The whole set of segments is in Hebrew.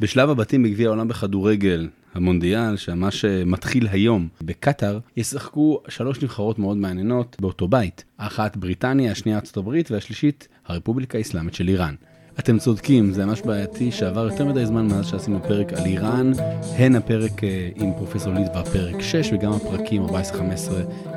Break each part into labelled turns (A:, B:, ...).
A: בשלב הבתים בגביע העולם בכדורגל, המונדיאל, שממש מתחיל היום בקטאר, ישחקו שלוש נבחרות מאוד מעניינות באותו בית. האחת בריטניה, השנייה ארצות הברית והשלישית הרפובליקה האסלאמית של איראן. אתם צודקים, זה ממש בעייתי שעבר יותר מדי זמן מאז שעשינו פרק על איראן, הן הפרק אה, עם פרופסור ליטווה, פרק 6, וגם הפרקים 14-15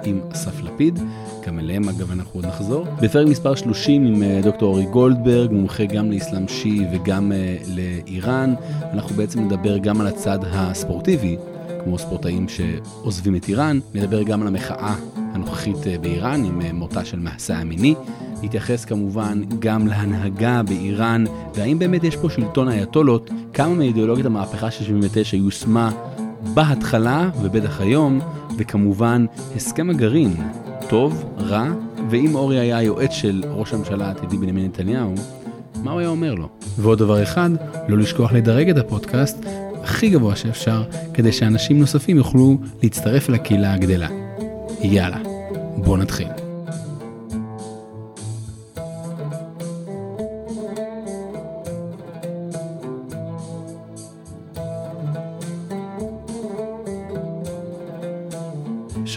A: עם אסף לפיד, גם אליהם אגב אנחנו עוד נחזור. בפרק מספר 30 עם אה, דוקטור אורי גולדברג, מומחה גם לאסלאם שיעי וגם אה, לאיראן, אנחנו בעצם נדבר גם על הצד הספורטיבי. כמו ספורטאים שעוזבים את איראן, נדבר גם על המחאה הנוכחית באיראן עם מותה של מהסה המיני, נתייחס כמובן גם להנהגה באיראן, והאם באמת יש פה שלטון אייתולות, כמה מאידיאולוגיית המהפכה של 79 יושמה בהתחלה ובטח היום, וכמובן הסכם הגרעין, טוב, רע, ואם אורי היה היועץ של ראש הממשלה העתידי בנימין נתניהו, מה הוא היה אומר לו? ועוד דבר אחד, לא לשכוח לדרג את הפודקאסט הכי גבוה שאפשר, כדי שאנשים נוספים יוכלו להצטרף לקהילה הגדלה. יאללה, בוא נתחיל.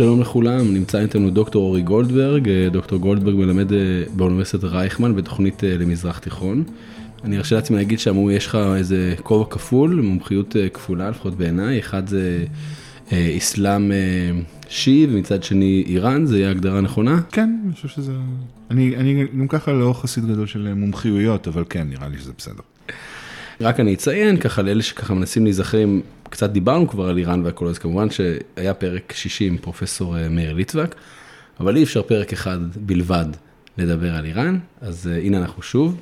A: שלום לכולם, נמצא איתנו דוקטור אורי גולדברג, אה, דוקטור גולדברג מלמד אה, באוניברסיטת רייכמן בתוכנית אה, למזרח תיכון. אני ארשה לעצמי להגיד שאמרו יש לך איזה כובע כפול, מומחיות כפולה לפחות בעיניי, אחד זה אסלאם שיעי ומצד שני איראן, זה יהיה הגדרה נכונה?
B: כן, אני חושב שזה, אני, אני גם ככה לא חסיד גדול של מומחיויות, אבל כן, נראה לי שזה בסדר.
A: רק אני אציין ככה לאלה שככה מנסים להיזכר אם קצת דיברנו כבר על איראן והכל, אז כמובן שהיה פרק 60 פרופסור אה, מאיר ליטבק, אבל אי אפשר פרק אחד בלבד לדבר על איראן, אז uh, הנה אנחנו שוב.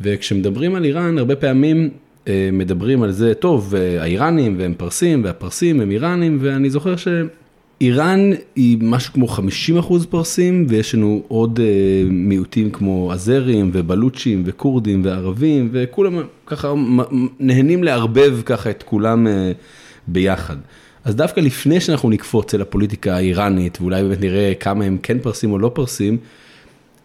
A: וכשמדברים על איראן, הרבה פעמים uh, מדברים על זה, טוב, האיראנים והם פרסים, והפרסים הם איראנים, ואני זוכר ש... איראן היא משהו כמו 50 אחוז פרסים ויש לנו עוד uh, מיעוטים כמו אזרים ובלוצ'ים וכורדים וערבים וכולם ככה נהנים לערבב ככה את כולם uh, ביחד. אז דווקא לפני שאנחנו נקפוץ אל הפוליטיקה האיראנית ואולי באמת נראה כמה הם כן פרסים או לא פרסים,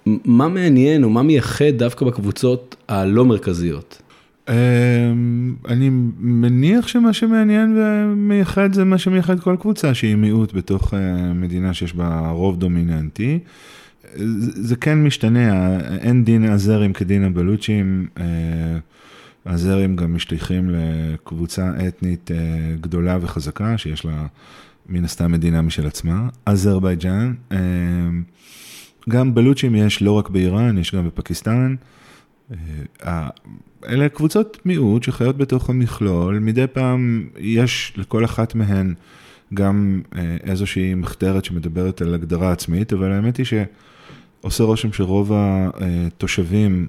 A: מה מעניין או מה מייחד דווקא בקבוצות הלא מרכזיות?
B: אמ, אני מניח שמה שמעניין ומייחד זה מה שמייחד כל קבוצה שהיא מיעוט בתוך אה, מדינה שיש בה רוב דומיננטי. זה כן משתנה, אין דין הזרים כדין הבלוצ'ים. אה, הזרים גם משתייכים לקבוצה אתנית אה, גדולה וחזקה, שיש לה מן הסתם מדינה משל עצמה, אזרבייג'אן. גם בלוצ'ים יש לא רק באיראן, יש גם בפקיסטן. אלה קבוצות מיעוט שחיות בתוך המכלול, מדי פעם יש לכל אחת מהן גם אה, איזושהי מחתרת שמדברת על הגדרה עצמית, אבל האמת היא שעושה רושם שרוב התושבים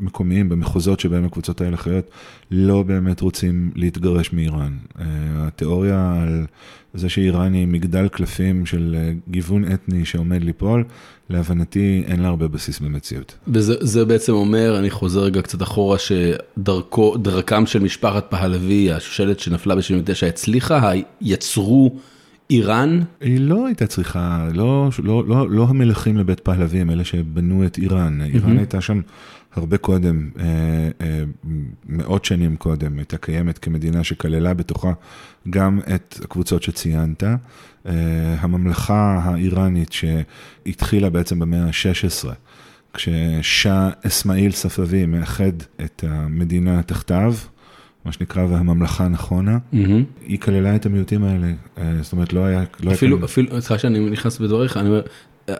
B: המקומיים במחוזות שבהם הקבוצות האלה חיות, לא באמת רוצים להתגרש מאיראן. אה, התיאוריה על זה שאיראן היא מגדל קלפים של אה, גיוון אתני שעומד ליפול, להבנתי אין לה הרבה בסיס במציאות.
A: וזה בעצם אומר, אני חוזר רגע קצת אחורה, שדרכם של משפחת פהלוי, השושלת שנפלה ב-79 הצליחה, יצרו איראן?
B: היא לא הייתה צריכה, לא, לא, לא, לא המלכים לבית פהלוי הם אלה שבנו את איראן, איראן הייתה שם הרבה קודם, אה, אה, מאות שנים קודם, הייתה קיימת כמדינה שכללה בתוכה גם את הקבוצות שציינת. אה, הממלכה האיראנית שהתחילה בעצם במאה ה-16, כששאה אסמאעיל ספאבי מאחד את המדינה תחתיו, מה שנקרא, והממלכה נכונה, mm-hmm. היא כללה את המיעוטים האלה, זאת אומרת, לא היה...
A: לא אפילו, היה אפילו, סליחה שאני נכנס בדבריך, אני אומר,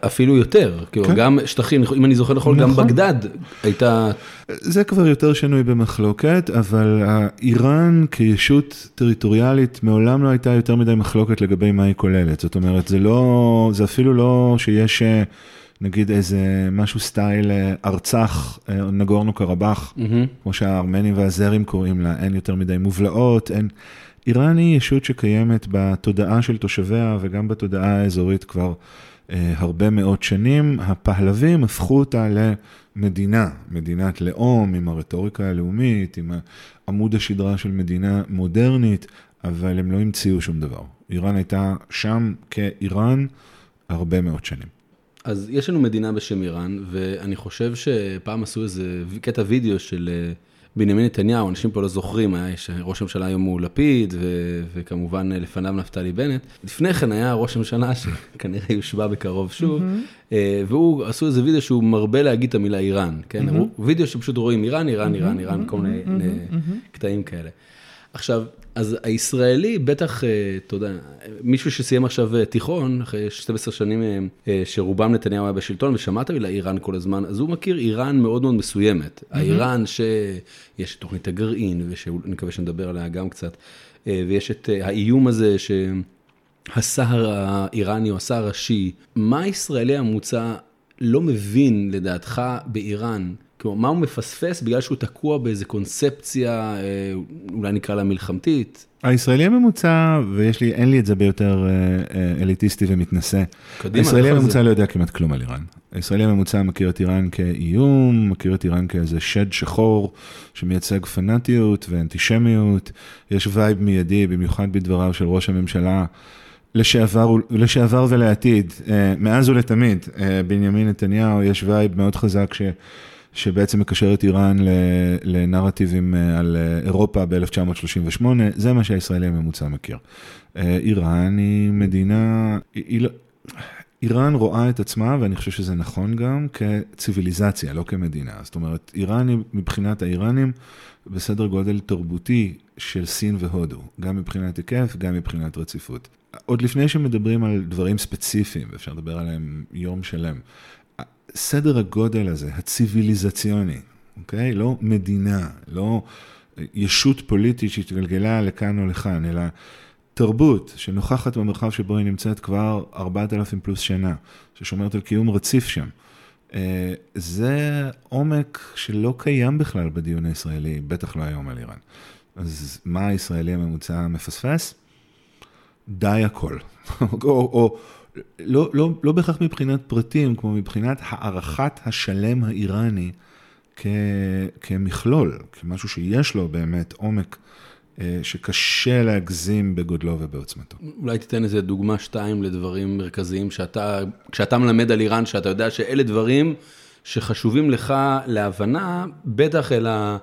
A: אפילו יותר, כאילו כן. גם שטחים, אם אני זוכר נכון, נכון, גם בגדד הייתה...
B: זה כבר יותר שנוי במחלוקת, אבל איראן כישות טריטוריאלית מעולם לא הייתה יותר מדי מחלוקת לגבי מה היא כוללת. זאת אומרת, זה לא, זה אפילו לא שיש נגיד איזה משהו סטייל ארצח, נגורנו קרבאח, mm-hmm. כמו שהארמנים והזרים קוראים לה, אין יותר מדי מובלעות, אין... איראן היא ישות שקיימת בתודעה של תושביה וגם בתודעה האזורית כבר. אה, הרבה מאוד שנים, הפהלווים הפכו אותה למדינה, מדינת לאום, עם הרטוריקה הלאומית, עם עמוד השדרה של מדינה מודרנית, אבל הם לא המציאו שום דבר. איראן הייתה שם כאיראן הרבה מאוד שנים.
A: אז יש לנו מדינה בשם איראן, ואני חושב שפעם עשו איזה קטע וידאו של אה, בנימין נתניהו, אנשים פה לא זוכרים, היה ראש הממשלה היום הוא לפיד, ו- וכמובן לפניו נפתלי בנט. לפני כן היה ראש הממשלה שכנראה יושבע בקרוב שוב, mm-hmm. והוא, עשו איזה וידאו שהוא מרבה להגיד את המילה איראן, כן? Mm-hmm. וידאו שפשוט רואים איראן, איראן, איראן, איראן, כל מיני קטעים כאלה. עכשיו, אז הישראלי בטח, אה, אתה יודע, מישהו שסיים עכשיו אה, תיכון, אחרי 12 שנים אה, שרובם נתניהו היה בשלטון, ושמע את המילה איראן כל הזמן, אז הוא מכיר איראן מאוד מאוד מסוימת. האיראן שיש את תוכנית הגרעין, ושאני מקווה שנדבר עליה גם קצת, ויש את האיום הזה שהסהר האיראני או הסהר השיעי. מה הישראלי הממוצע לא מבין לדעתך באיראן? כלומר, מה הוא מפספס בגלל שהוא תקוע באיזה קונספציה, אה, אולי נקרא לה מלחמתית?
B: הישראלי הממוצע, ויש לי, אין לי את זה ביותר אה, אה, אליטיסטי ומתנשא. קדימה, הישראלי הממוצע לא יודע כמעט כלום על איראן. הישראלי הממוצע מכיר את איראן כאיום, מכיר את איראן כאיזה שד שחור שמייצג פנאטיות ואנטישמיות. יש vibe מיידי, במיוחד בדבריו של ראש הממשלה. לשעבר, לשעבר ולעתיד, מאז ולתמיד, בנימין נתניהו, יש vibe מאוד חזק ש... שבעצם מקשר את איראן לנרטיבים אה, על אה, אירופה ב-1938, זה מה שהישראלי הממוצע מכיר. אה, איראן היא מדינה, היא, לא- איראן רואה את עצמה, ואני חושב שזה נכון גם, כציוויליזציה, לא כמדינה. זאת אומרת, איראן היא מבחינת האיראנים בסדר גודל תרבותי של סין והודו, גם מבחינת היקף, גם מבחינת רציפות. עוד לפני שמדברים על דברים ספציפיים, ואפשר לדבר עליהם יום שלם, סדר הגודל הזה, הציוויליזציוני, אוקיי? לא מדינה, לא ישות פוליטית שהתגלגלה לכאן או לכאן, אלא תרבות שנוכחת במרחב שבו היא נמצאת כבר 4,000 פלוס שנה, ששומרת על קיום רציף שם. אה, זה עומק שלא קיים בכלל בדיון הישראלי, בטח לא היום על איראן. אז מה הישראלי הממוצע מפספס? די הכל. או, או, לא, לא, לא בהכרח מבחינת פרטים, כמו מבחינת הערכת השלם האיראני כ, כמכלול, כמשהו שיש לו באמת עומק אה, שקשה להגזים בגודלו ובעוצמתו.
A: אולי תיתן איזה דוגמה שתיים לדברים מרכזיים שאתה, כשאתה מלמד על איראן, שאתה יודע שאלה דברים שחשובים לך להבנה, בטח אל ה...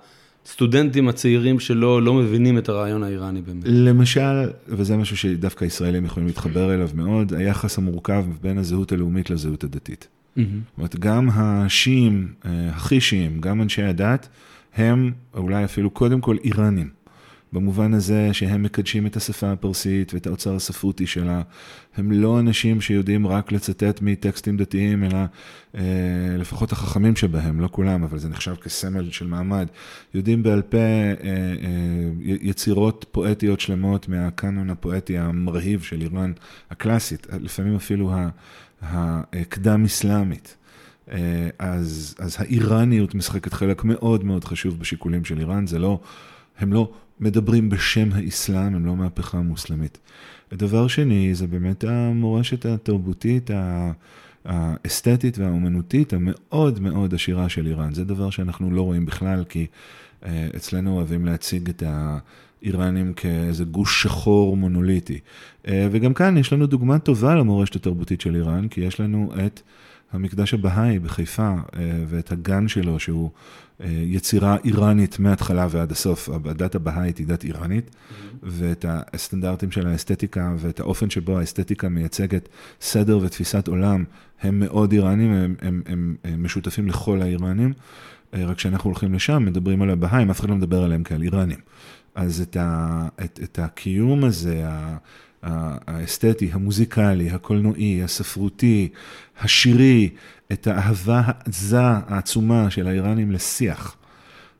A: הסטודנטים הצעירים שלא לא מבינים את הרעיון האיראני באמת.
B: למשל, וזה משהו שדווקא ישראלים יכולים להתחבר אליו מאוד, היחס המורכב בין הזהות הלאומית לזהות הדתית. Mm-hmm. זאת אומרת, גם השיעים, אה, הכי שיעים, גם אנשי הדת, הם אולי אפילו קודם כל איראנים. במובן הזה שהם מקדשים את השפה הפרסית ואת האוצר הספרותי שלה. הם לא אנשים שיודעים רק לצטט מטקסטים דתיים, אלא אה, לפחות החכמים שבהם, לא כולם, אבל זה נחשב כסמל של מעמד. יודעים בעל פה אה, אה, יצירות פואטיות שלמות מהקאנון הפואטי המרהיב של איראן הקלאסית, לפעמים אפילו הקדם-אסלאמית. אה, אז, אז האיראניות משחקת חלק מאוד מאוד חשוב בשיקולים של איראן, זה לא, הם לא מדברים בשם האסלאם, הם לא מהפכה מוסלמית. ודבר שני, זה באמת המורשת התרבותית, האסתטית והאומנותית המאוד מאוד עשירה של איראן. זה דבר שאנחנו לא רואים בכלל, כי אה, אצלנו אוהבים להציג את האיראנים כאיזה גוש שחור מונוליטי. אה, וגם כאן יש לנו דוגמה טובה למורשת התרבותית של איראן, כי יש לנו את המקדש הבהאי בחיפה, אה, ואת הגן שלו, שהוא יצירה איראנית מההתחלה ועד הסוף. הדת הבהאית היא דת איראנית, mm-hmm. ואת הסטנדרטים של האסתטיקה ואת האופן שבו האסתטיקה מייצגת סדר ותפיסת עולם, הם מאוד איראנים, הם, הם, הם, הם משותפים לכל האיראנים. אה, רק כשאנחנו הולכים לשם, מדברים על הבהאים, אף אחד לא מדבר עליהם כעל איראנים. אז את, ה, את, את הקיום הזה, האסתטי, המוזיקלי, הקולנועי, הספרותי, השירי, את האהבה העזה, העצומה של האיראנים לשיח.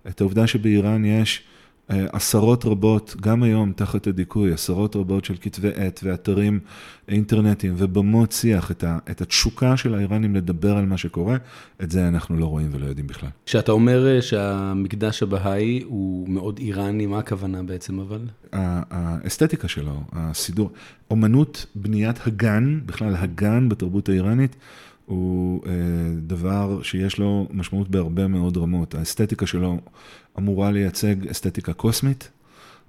B: את העובדה שבאיראן יש עשרות רבות, גם היום תחת הדיכוי, עשרות רבות של כתבי עת ואתרים אינטרנטיים ובמות שיח, את, ה, את התשוקה של האיראנים לדבר על מה שקורה, את זה אנחנו לא רואים ולא יודעים בכלל.
A: כשאתה אומר אה, שהמקדש הבהאי הוא מאוד איראני, מה הכוונה בעצם אבל?
B: האסתטיקה שלו, הסידור, אומנות בניית הגן, בכלל הגן בתרבות האיראנית, הוא אה, דבר שיש לו משמעות בהרבה מאוד רמות. האסתטיקה שלו אמורה לייצג אסתטיקה קוסמית,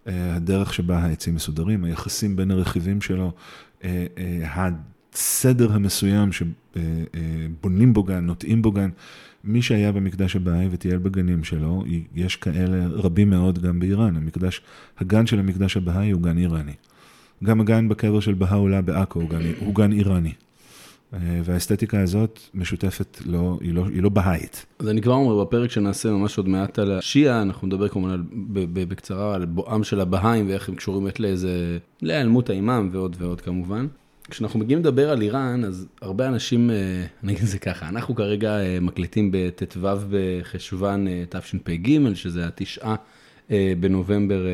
B: אה, הדרך שבה העצים מסודרים, היחסים בין הרכיבים שלו, אה, הסדר המסוים שבונים בו גן, נוטעים בו גן. מי שהיה במקדש הבאי וטייל בגנים שלו, יש כאלה רבים מאוד גם באיראן. המקדש, הגן של המקדש הבאי הוא גן איראני. גם הגן בקבר של בהאולה בעכו הוא, הוא גן איראני. אה, והאסתטיקה הזאת משותפת, לא, היא, לא, היא לא בהאית.
A: אז אני כבר אומר, בפרק שנעשה ממש עוד מעט על השיעה, אנחנו נדבר כמובן על, בקצרה על בואם של הבהאים ואיך הם קשורים לאיזה, להיעלמות האימאם ועוד ועוד כמובן. כשאנחנו מגיעים לדבר על איראן, אז הרבה אנשים, אה, את זה ככה, אנחנו כרגע אה, מקליטים בט"ו בחשוון תשפ"ג, שזה התשעה בנובמבר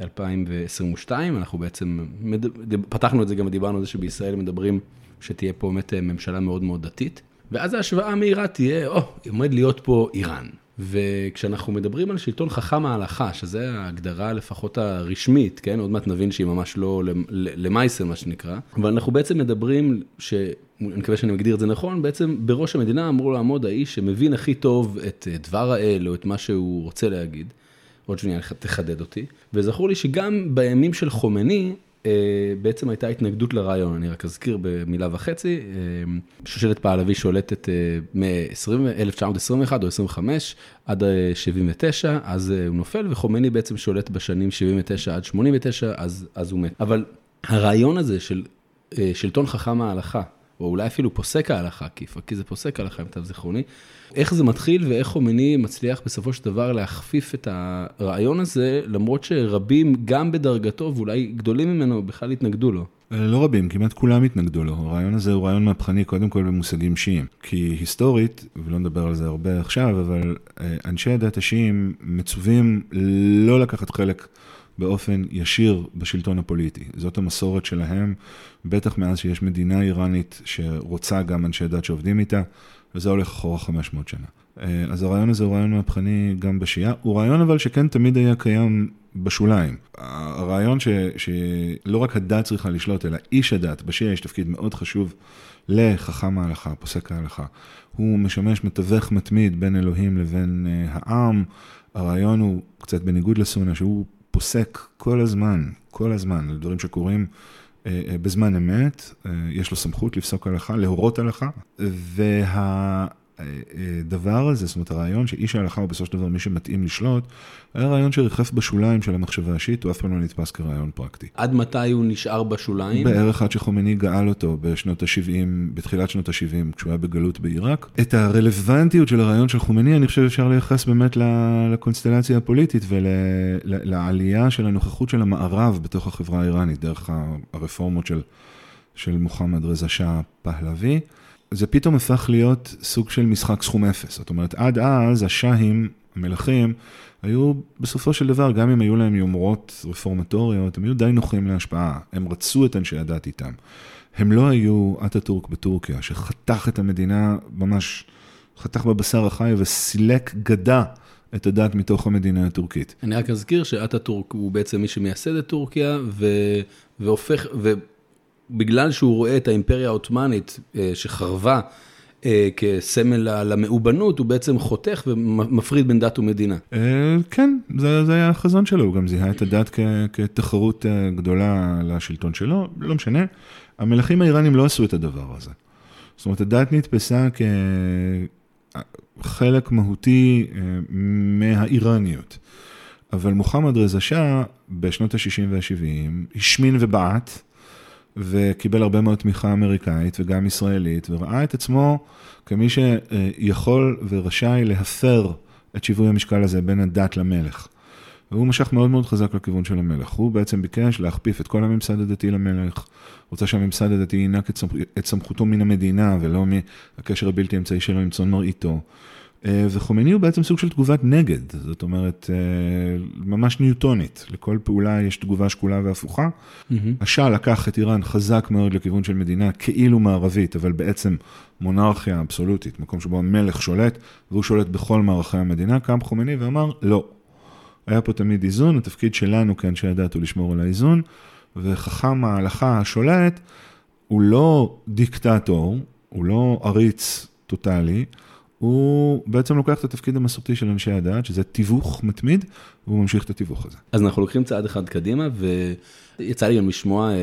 A: 2022, אנחנו בעצם, פתחנו את זה גם ודיברנו על זה שבישראל מדברים שתהיה פה באמת אה, ממשלה מאוד מאוד דתית. ואז ההשוואה המהירה תהיה, או, oh, עומד להיות פה איראן. וכשאנחנו מדברים על שלטון חכם ההלכה, שזה ההגדרה לפחות הרשמית, כן? עוד מעט נבין שהיא ממש לא למייסר, מה שנקרא. אבל אנחנו בעצם מדברים, ש... אני מקווה שאני מגדיר את זה נכון, בעצם בראש המדינה אמור לעמוד האיש שמבין הכי טוב את אה, דבר האל, או את מה שהוא רוצה להגיד. עוד שנייה תחדד אותי. וזכור לי שגם בימים של חומני, בעצם הייתה התנגדות לרעיון, אני רק אזכיר במילה וחצי, אה, שושלת פעלבי שולטת אה, מ-1921 או 25 עד 79, אז הוא נופל, וחומני בעצם שולט בשנים 79 עד 89, אז, אז הוא מת. אבל הרעיון הזה של שלטון חכם ההלכה, או אולי אפילו פוסק ההלכה, כי זה פוסק ההלכה, למיטב זיכרוני, איך זה מתחיל ואיך חומני מצליח בסופו של דבר להכפיף את הרעיון הזה, למרות שרבים, גם בדרגתו ואולי גדולים ממנו, בכלל התנגדו לו.
B: לא רבים, כמעט כולם התנגדו לו. הרעיון הזה הוא רעיון מהפכני קודם כל במושגים שיעים. כי היסטורית, ולא נדבר על זה הרבה עכשיו, אבל אה, אנשי הדת השיעים מצווים לא לקחת חלק באופן ישיר בשלטון הפוליטי. זאת המסורת שלהם, בטח מאז שיש מדינה איראנית שרוצה גם אנשי דת שעובדים איתה. וזה הולך אחורה 500 שנה. אה, אז הרעיון הזה הוא רעיון מהפכני גם בשיעה, הוא רעיון אבל שכן תמיד היה קיים בשוליים. הרעיון ש, שלא רק הדת צריכה לשלוט, אלא איש הדת, בשיעה יש תפקיד מאוד חשוב לחכם ההלכה, פוסק ההלכה. הוא משמש מתווך מתמיד בין אלוהים לבין uh, העם. הרעיון הוא קצת בניגוד לסונה, שהוא פוסק כל הזמן, כל הזמן, על דברים שקורים אה, אה, בזמן אמת, אה, יש לו סמכות לפסוק הלכה, להורות הלכה, וה... הדבר הזה, זאת אומרת הרעיון שאיש ההלכה הוא בסופו של דבר מי שמתאים לשלוט, היה רעיון שריחף בשוליים של המחשבה השיעית, הוא אף פעם לא נתפס כרעיון פרקטי.
A: עד מתי הוא נשאר בשוליים?
B: בערך עד שחומני גאל אותו בשנות ה-70, בתחילת שנות ה-70, כשהוא היה בגלות בעיראק. את הרלוונטיות של הרעיון של חומני, אני חושב שאפשר לייחס באמת לקונסטלציה הפוליטית ולעלייה של הנוכחות של המערב בתוך החברה האיראנית, דרך הרפורמות של, של מוחמד רזה שאה פהלוי. זה פתאום הפך להיות סוג של משחק סכום אפס. זאת אומרת, עד אז השאים, המלכים, היו בסופו של דבר, גם אם היו להם יומרות רפורמטוריות, הם היו די נוחים להשפעה. הם רצו את אנשי הדת איתם. הם לא היו אטאטורק בטורקיה, שחתך את המדינה, ממש חתך בבשר החי וסילק גדה את הדת מתוך המדינה הטורקית.
A: אני רק אזכיר שאטאטורק הוא בעצם מי שמייסד את טורקיה, ו... והופך. בגלל שהוא רואה את האימפריה העות'מאנית אה, שחרבה אה, כסמל למאובנות, הוא בעצם חותך ומפריד בין דת ומדינה.
B: אה, כן, זה, היה החזון שלו, הוא גם זיהה את הדת כתחרות גדולה לשלטון שלו, לא משנה. המלכים האיראנים לא עשו את הדבר הזה. זאת אומרת, הדת נתפסה כחלק מהותי מהאיראניות. אבל מוחמד רזה שאה בשנות ה-60 וה-70 השמין ובעט. וקיבל הרבה מאוד תמיכה אמריקאית וגם ישראלית, וראה את עצמו כמי שיכול ורשאי להפר את שיווי המשקל הזה בין הדת למלך. והוא משך מאוד מאוד חזק לכיוון של המלך. הוא בעצם ביקש להכפיף את כל הממסד הדתי למלך, רוצה שהממסד הדתי ינק את סמכותו מן המדינה ולא מהקשר הבלתי אמצעי שלו עם צאן מרעיתו. אה, וחומני הוא בעצם סוג של תגובת נגד, זאת אומרת, אה, ממש ניוטונית. לכל פעולה יש תגובה שקולה והפוכה. Mm-hmm. השאה לקח את איראן חזק מאוד לכיוון של מדינה כאילו מערבית, אבל בעצם מונרכיה אבסולוטית, מקום שבו המלך שולט, והוא שולט בכל מערכי המדינה, קם חומני ואמר, לא. היה פה תמיד איזון, התפקיד שלנו כאנשי הדת הוא לשמור על האיזון, וחכם ההלכה השולט הוא לא דיקטטור, הוא לא עריץ טוטאלי, הוא בעצם לוקח את התפקיד המסורתי של אנשי הדת, שזה תיווך מתמיד, והוא ממשיך את התיווך הזה.
A: אז אנחנו לוקחים צעד אחד קדימה, ויצא לי גם לשמוע אה,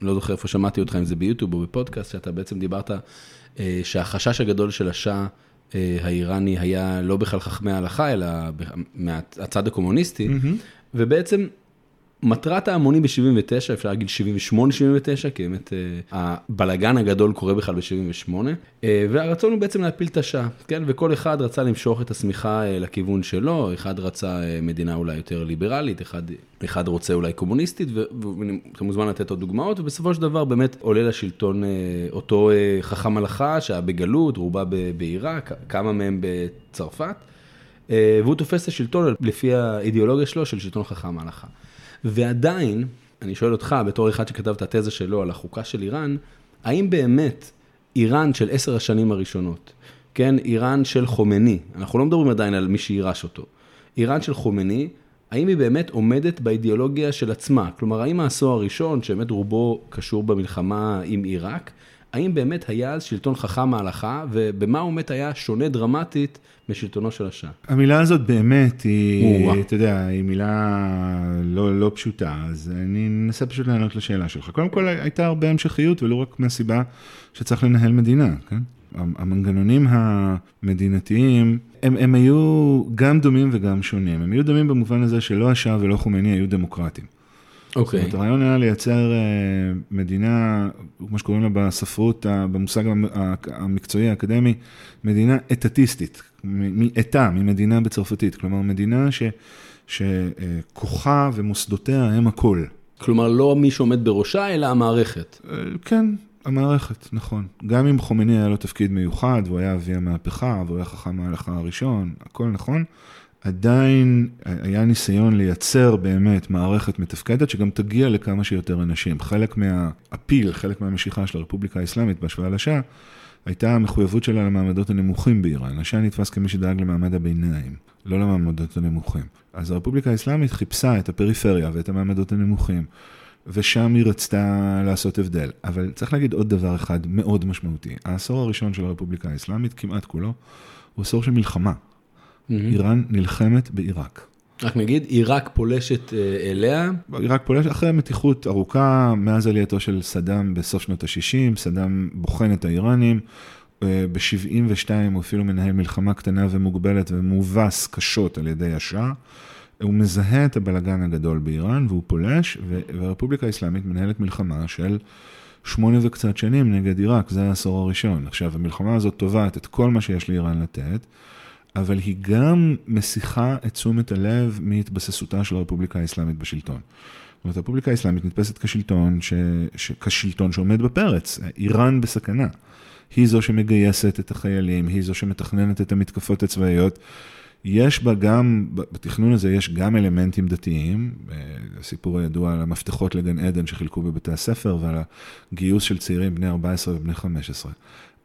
A: לא זוכר איפה שמעתי אותך, אם זה ביוטיוב או בפודקאסט, שאתה בעצם דיברת אה, שהחשש הגדול של השאה אה, האיראני היה לא בכלל חכמי ההלכה, אלא מהצד הקומוניסטי, mm-hmm. ובעצם מטרת ההמונים ב-79, אפשר להגיד 78-79, כי באמת אה, הבלגן הגדול קורה בכלל ב-78, אה, והרצון הוא בעצם להפיל את השעה, כן? וכל אחד רצה למשוך את השמיכה אה, לכיוון שלו, אחד רצה מדינה אולי יותר ליברלית, אחד, אחד רוצה אולי קומוניסטית, ואתה מוזמן לתת עוד דוגמאות, ובסופו של דבר באמת עולה לשלטון אותו חכם הלכה שהיה בגלות, רובה בעיראק, כמה מהם בצרפת, והוא תופס את השלטון לפי האידיאולוגיה שלו של שלטון חכם ההלכה. ועדיין, אני שואל אותך, בתור אחד שכתב את התזה שלו על החוקה של איראן, האם באמת איראן של עשר השנים הראשונות, כן, איראן של חומני, אנחנו לא מדברים עדיין על מי שיירש אותו, איראן של חומני, האם היא באמת עומדת באידיאולוגיה של עצמה? כלומר, האם העשור הראשון, שבאמת רובו קשור במלחמה עם עיראק, האם באמת היה אז שלטון חכם ההלכה, ובמה הוא באמת היה שונה דרמטית משלטונו של השאה?
B: המילה הזאת באמת היא, אתה יודע, היא מילה לא, לא פשוטה, אז אני אנסה פשוט לענות לשאלה שלך. קודם כל, הייתה הרבה המשכיות, ולא רק מהסיבה שצריך לנהל מדינה, כן? המנגנונים המדינתיים, הם, הם היו גם דומים וגם שונים. הם היו דומים במובן הזה שלא השאה ולא חומייני היו דמוקרטים.
A: אוקיי.
B: Okay. זאת אומרת, הרעיון היה לייצר אה, מדינה, כמו שקוראים לה בספרות, במושג המקצועי האקדמי, מדינה אתטיסטית, מאתה, ממדינה בצרפתית, כלומר מדינה ש, שכוחה ומוסדותיה הם הכל.
A: כלומר, לא מי שעומד בראשה, אלא המערכת.
B: אה, כן, המערכת, נכון. גם אם חומני היה לו תפקיד מיוחד, והוא היה אבי המהפכה, והוא היה חכם ההלכה הראשון, הכל נכון. עדיין היה ניסיון לייצר באמת מערכת מתפקדת שגם תגיע לכמה שיותר אנשים. חלק מהאפיל, חלק מהמשיכה של הרפובליקה האסלאמית בהשוואה לשעה, הייתה המחויבות שלה למעמדות הנמוכים באיראן. השעה נתפס כמי שדאג למעמד הביניים, לא למעמדות הנמוכים. אז הרפובליקה האסלאמית חיפשה את הפריפריה ואת המעמדות הנמוכים, ושם היא רצתה לעשות הבדל. אבל צריך להגיד עוד דבר אחד מאוד משמעותי. העשור הראשון של הרפובליקה האסלאמית, כמעט כולו, הוא עשור של מלחמה. Mm-hmm. איראן נלחמת בעיראק.
A: רק נגיד, עיראק פולשת אה, אליה?
B: עיראק פולשת אחרי מתיחות ארוכה, מאז עלייתו של סדאם בסוף שנות ה-60, סדאם בוחן את האיראנים. אה, ב-72 הוא אפילו מנהל מלחמה קטנה ומוגבלת ומובס קשות על ידי השאה. הוא מזהה את הבלגן הגדול באיראן והוא פולש, והרפובליקה האסלאמית מנהלת מלחמה של שמונה וקצת שנים נגד עיראק, זה העשור הראשון. עכשיו, המלחמה הזאת תובעת את כל מה שיש לאיראן לתת. אבל היא גם מסיחה את תשומת הלב מהתבססותה של הרפובליקה האסלאמית בשלטון. זאת אומרת, הרפובליקה האסלאמית נתפסת כשלטון, ש... ש... כשלטון שעומד בפרץ, איראן בסכנה. היא זו שמגייסת את החיילים, היא זו שמתכננת את המתקפות הצבאיות. יש בה גם, בתכנון הזה יש גם אלמנטים דתיים, הסיפור הידוע על המפתחות לגן עדן שחילקו בבתי הספר ועל הגיוס של צעירים בני 14 ובני 15.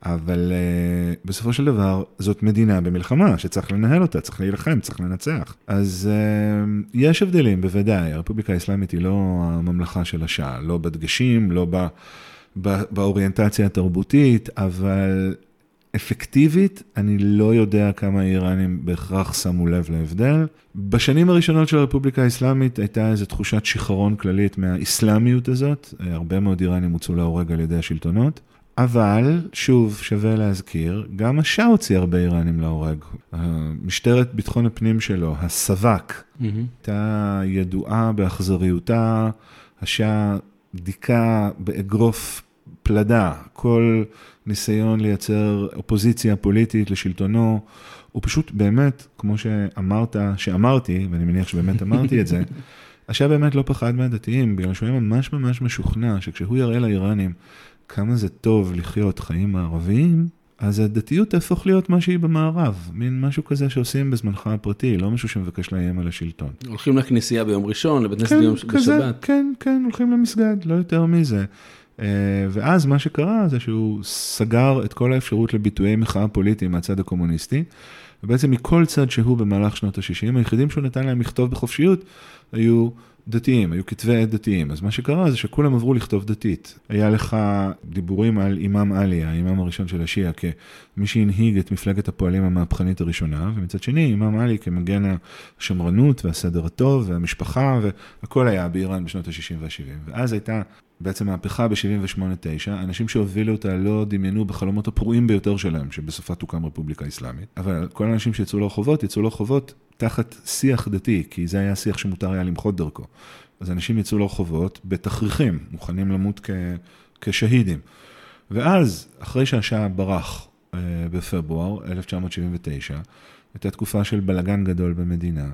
B: אבל uh, בסופו של דבר זאת מדינה במלחמה שצריך לנהל אותה, צריך להילחם, צריך לנצח. אז uh, יש הבדלים, בוודאי, הרפובליקה האסלאמית היא לא הממלכה של השעה, לא בדגשים, לא ב, ב, באוריינטציה התרבותית, אבל אפקטיבית, אני לא יודע כמה האיראנים בהכרח שמו לב להבדל. בשנים הראשונות של הרפובליקה האסלאמית הייתה איזו תחושת שיכרון כללית מהאסלאמיות הזאת, הרבה מאוד איראנים הוצאו להורג על ידי השלטונות. אבל, שוב, שווה להזכיר, גם השאה הוציא הרבה איראנים להורג. משטרת ביטחון הפנים שלו, הסב"כ, mm-hmm. הייתה ידועה באכזריותה, השאה דיכא באגרוף פלדה, כל ניסיון לייצר אופוזיציה פוליטית לשלטונו, הוא פשוט באמת, כמו שאמרת, שאמרתי, ואני מניח שבאמת אמרתי את זה, השאה באמת לא פחד מהדתיים, בגלל שהוא היה ממש ממש משוכנע שכשהוא יראה לאיראנים כמה זה טוב לחיות חיים מערביים, אז הדתיות תהפוך להיות מה שהיא במערב, מין משהו כזה שעושים בזמנך הפרטי, לא משהו שמבקש לאיים על השלטון.
A: הולכים לכנסייה ביום ראשון, לבית כנסת כן, ביום כזה, בשבת.
B: כן, כן, הולכים למסגד, לא יותר מזה. אה, ואז מה שקרה זה שהוא סגר את כל האפשרות לביטויי מחאה פוליטיים מהצד הקומוניסטי, ובעצם מכל צד שהוא במהלך שנות ה-60, היחידים שהוא נתן להם לכתוב בחופשיות היו דתיים, היו כתבי עת דתיים, אז מה שקרה זה שכולם עברו לכתוב דתית. היה לך דיבורים על אימאם עלי, האימאם הראשון של השיעה, כמי שהנהיג את מפלגת הפועלים המהפכנית הראשונה, ומצד שני אימאם עלי כמגן השמרנות והסדר הטוב והמשפחה, והכל היה באיראן בשנות ה-60 וה-70. ואז הייתה בעצם מהפכה ב-78-9, אנשים שהובילו אותה לא דמיינו בחלומות הפרועים ביותר שלהם, שבסופה תוקם רפובליקה אסלאמית, אבל כל האנשים שיצאו לרחובות, יצאו לרחובות תחת שיח דתי, כי זה היה שיח שמותר היה למחות דרכו. אז אנשים יצאו לרחובות בתכריכים, מוכנים למות כ... כשהידים. ואז, אחרי שהשאה ברח אה, בפברואר 1979, הייתה תקופה של בלגן גדול במדינה,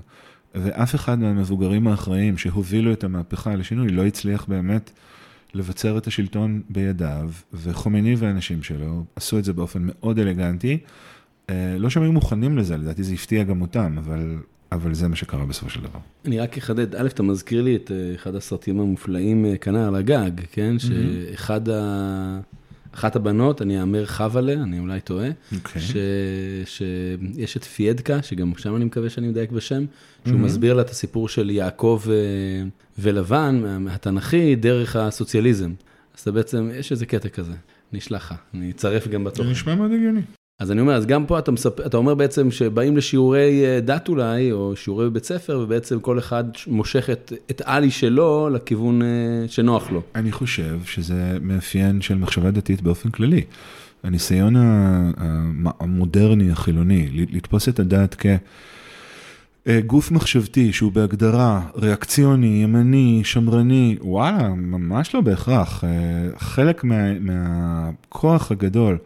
B: ואף אחד מהמבוגרים האחראים שהובילו את המהפכה לשינוי לא הצליח באמת לבצר את השלטון בידיו, וחומייני והאנשים שלו עשו את זה באופן מאוד אלגנטי. אה, לא שהם היו מוכנים לזה, לדעתי זה הפתיע גם אותם, אבל, אבל זה מה שקרה בסופו של דבר.
A: אני רק אחדד, א', אתה מזכיר לי את אה, אחד הסרטים המופלאים, אה, כנר על הגג, כן? Mm-hmm. שאחד ה... אחת הבנות, אני אאמר חבלה, אני אולי טועה, okay. אוקיי. ש... שיש את פיאדקה, שגם שם אני מקווה שאני מדייק בשם, שהוא mm-hmm. מסביר לה את הסיפור של יעקב ו... ולבן, התנ"כי, דרך הסוציאליזם. אז אתה בעצם, יש איזה קטע כזה, נשלח לך, אני אצרף גם בתוכן.
B: זה נשמע מאוד הגיוני.
A: אז אני אומר, אז גם פה אתה, מספ... אתה אומר בעצם שבאים לשיעורי אה, דת אולי, או שיעורי בית ספר, ובעצם כל אחד מושך את, את עלי שלו לכיוון אה, שנוח לו.
B: אני חושב שזה מאפיין של מחשבה דתית באופן כללי. הניסיון המודרני, החילוני, לתפוס את הדת כגוף מחשבתי שהוא בהגדרה ריאקציוני, ימני, שמרני, וואלה, ממש לא בהכרח. אה, חלק מה, מהכוח הגדול,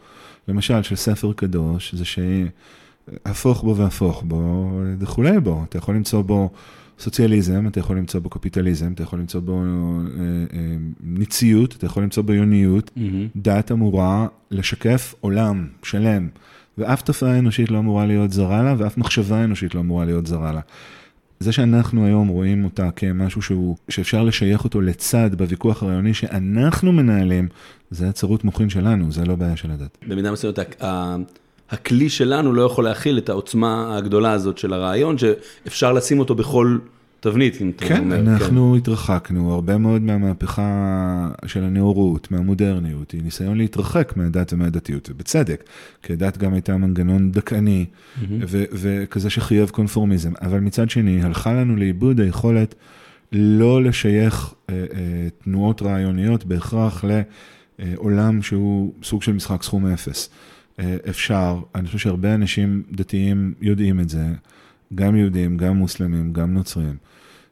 B: למשל, של ספר קדוש, זה שהפוך בו והפוך בו וכולי בו. אתה יכול למצוא בו סוציאליזם, אתה יכול למצוא בו קפיטליזם, אתה יכול למצוא בו אה, אה, ניציות, אתה יכול למצוא בו יוניות. Mm-hmm. דת אמורה לשקף עולם שלם, ואף תופעה אנושית לא אמורה להיות זרה לה, ואף מחשבה אנושית לא אמורה להיות זרה לה. זה שאנחנו היום רואים אותה כמשהו שהוא, שאפשר לשייך אותו לצד בוויכוח הרעיוני שאנחנו מנהלים, זה הצרות מוחין שלנו, זה לא בעיה של הדת.
A: במידה מסוימת, הכלי שלנו לא יכול להכיל את העוצמה הגדולה הזאת של הרעיון, שאפשר לשים אותו בכל תבנית, אם
B: אתה כן, אומר. אנחנו כן, התרחקנו, הרבה מאוד מהמהפכה של הנאורות, מהמודרניות, היא ניסיון להתרחק מהדת ומהדתיות, ובצדק, כי הדת גם הייתה מנגנון דכאני, mm-hmm. וכזה שחייב קונפורמיזם, אבל מצד שני, הלכה לנו לאיבוד היכולת לא לשייך אה, אה, תנועות רעיוניות בהכרח לעולם שהוא סוג של משחק סכום אפס. אה, אפשר, אני חושב שהרבה אנשים דתיים יודעים את זה, גם יהודים, גם מוסלמים, גם נוצרים,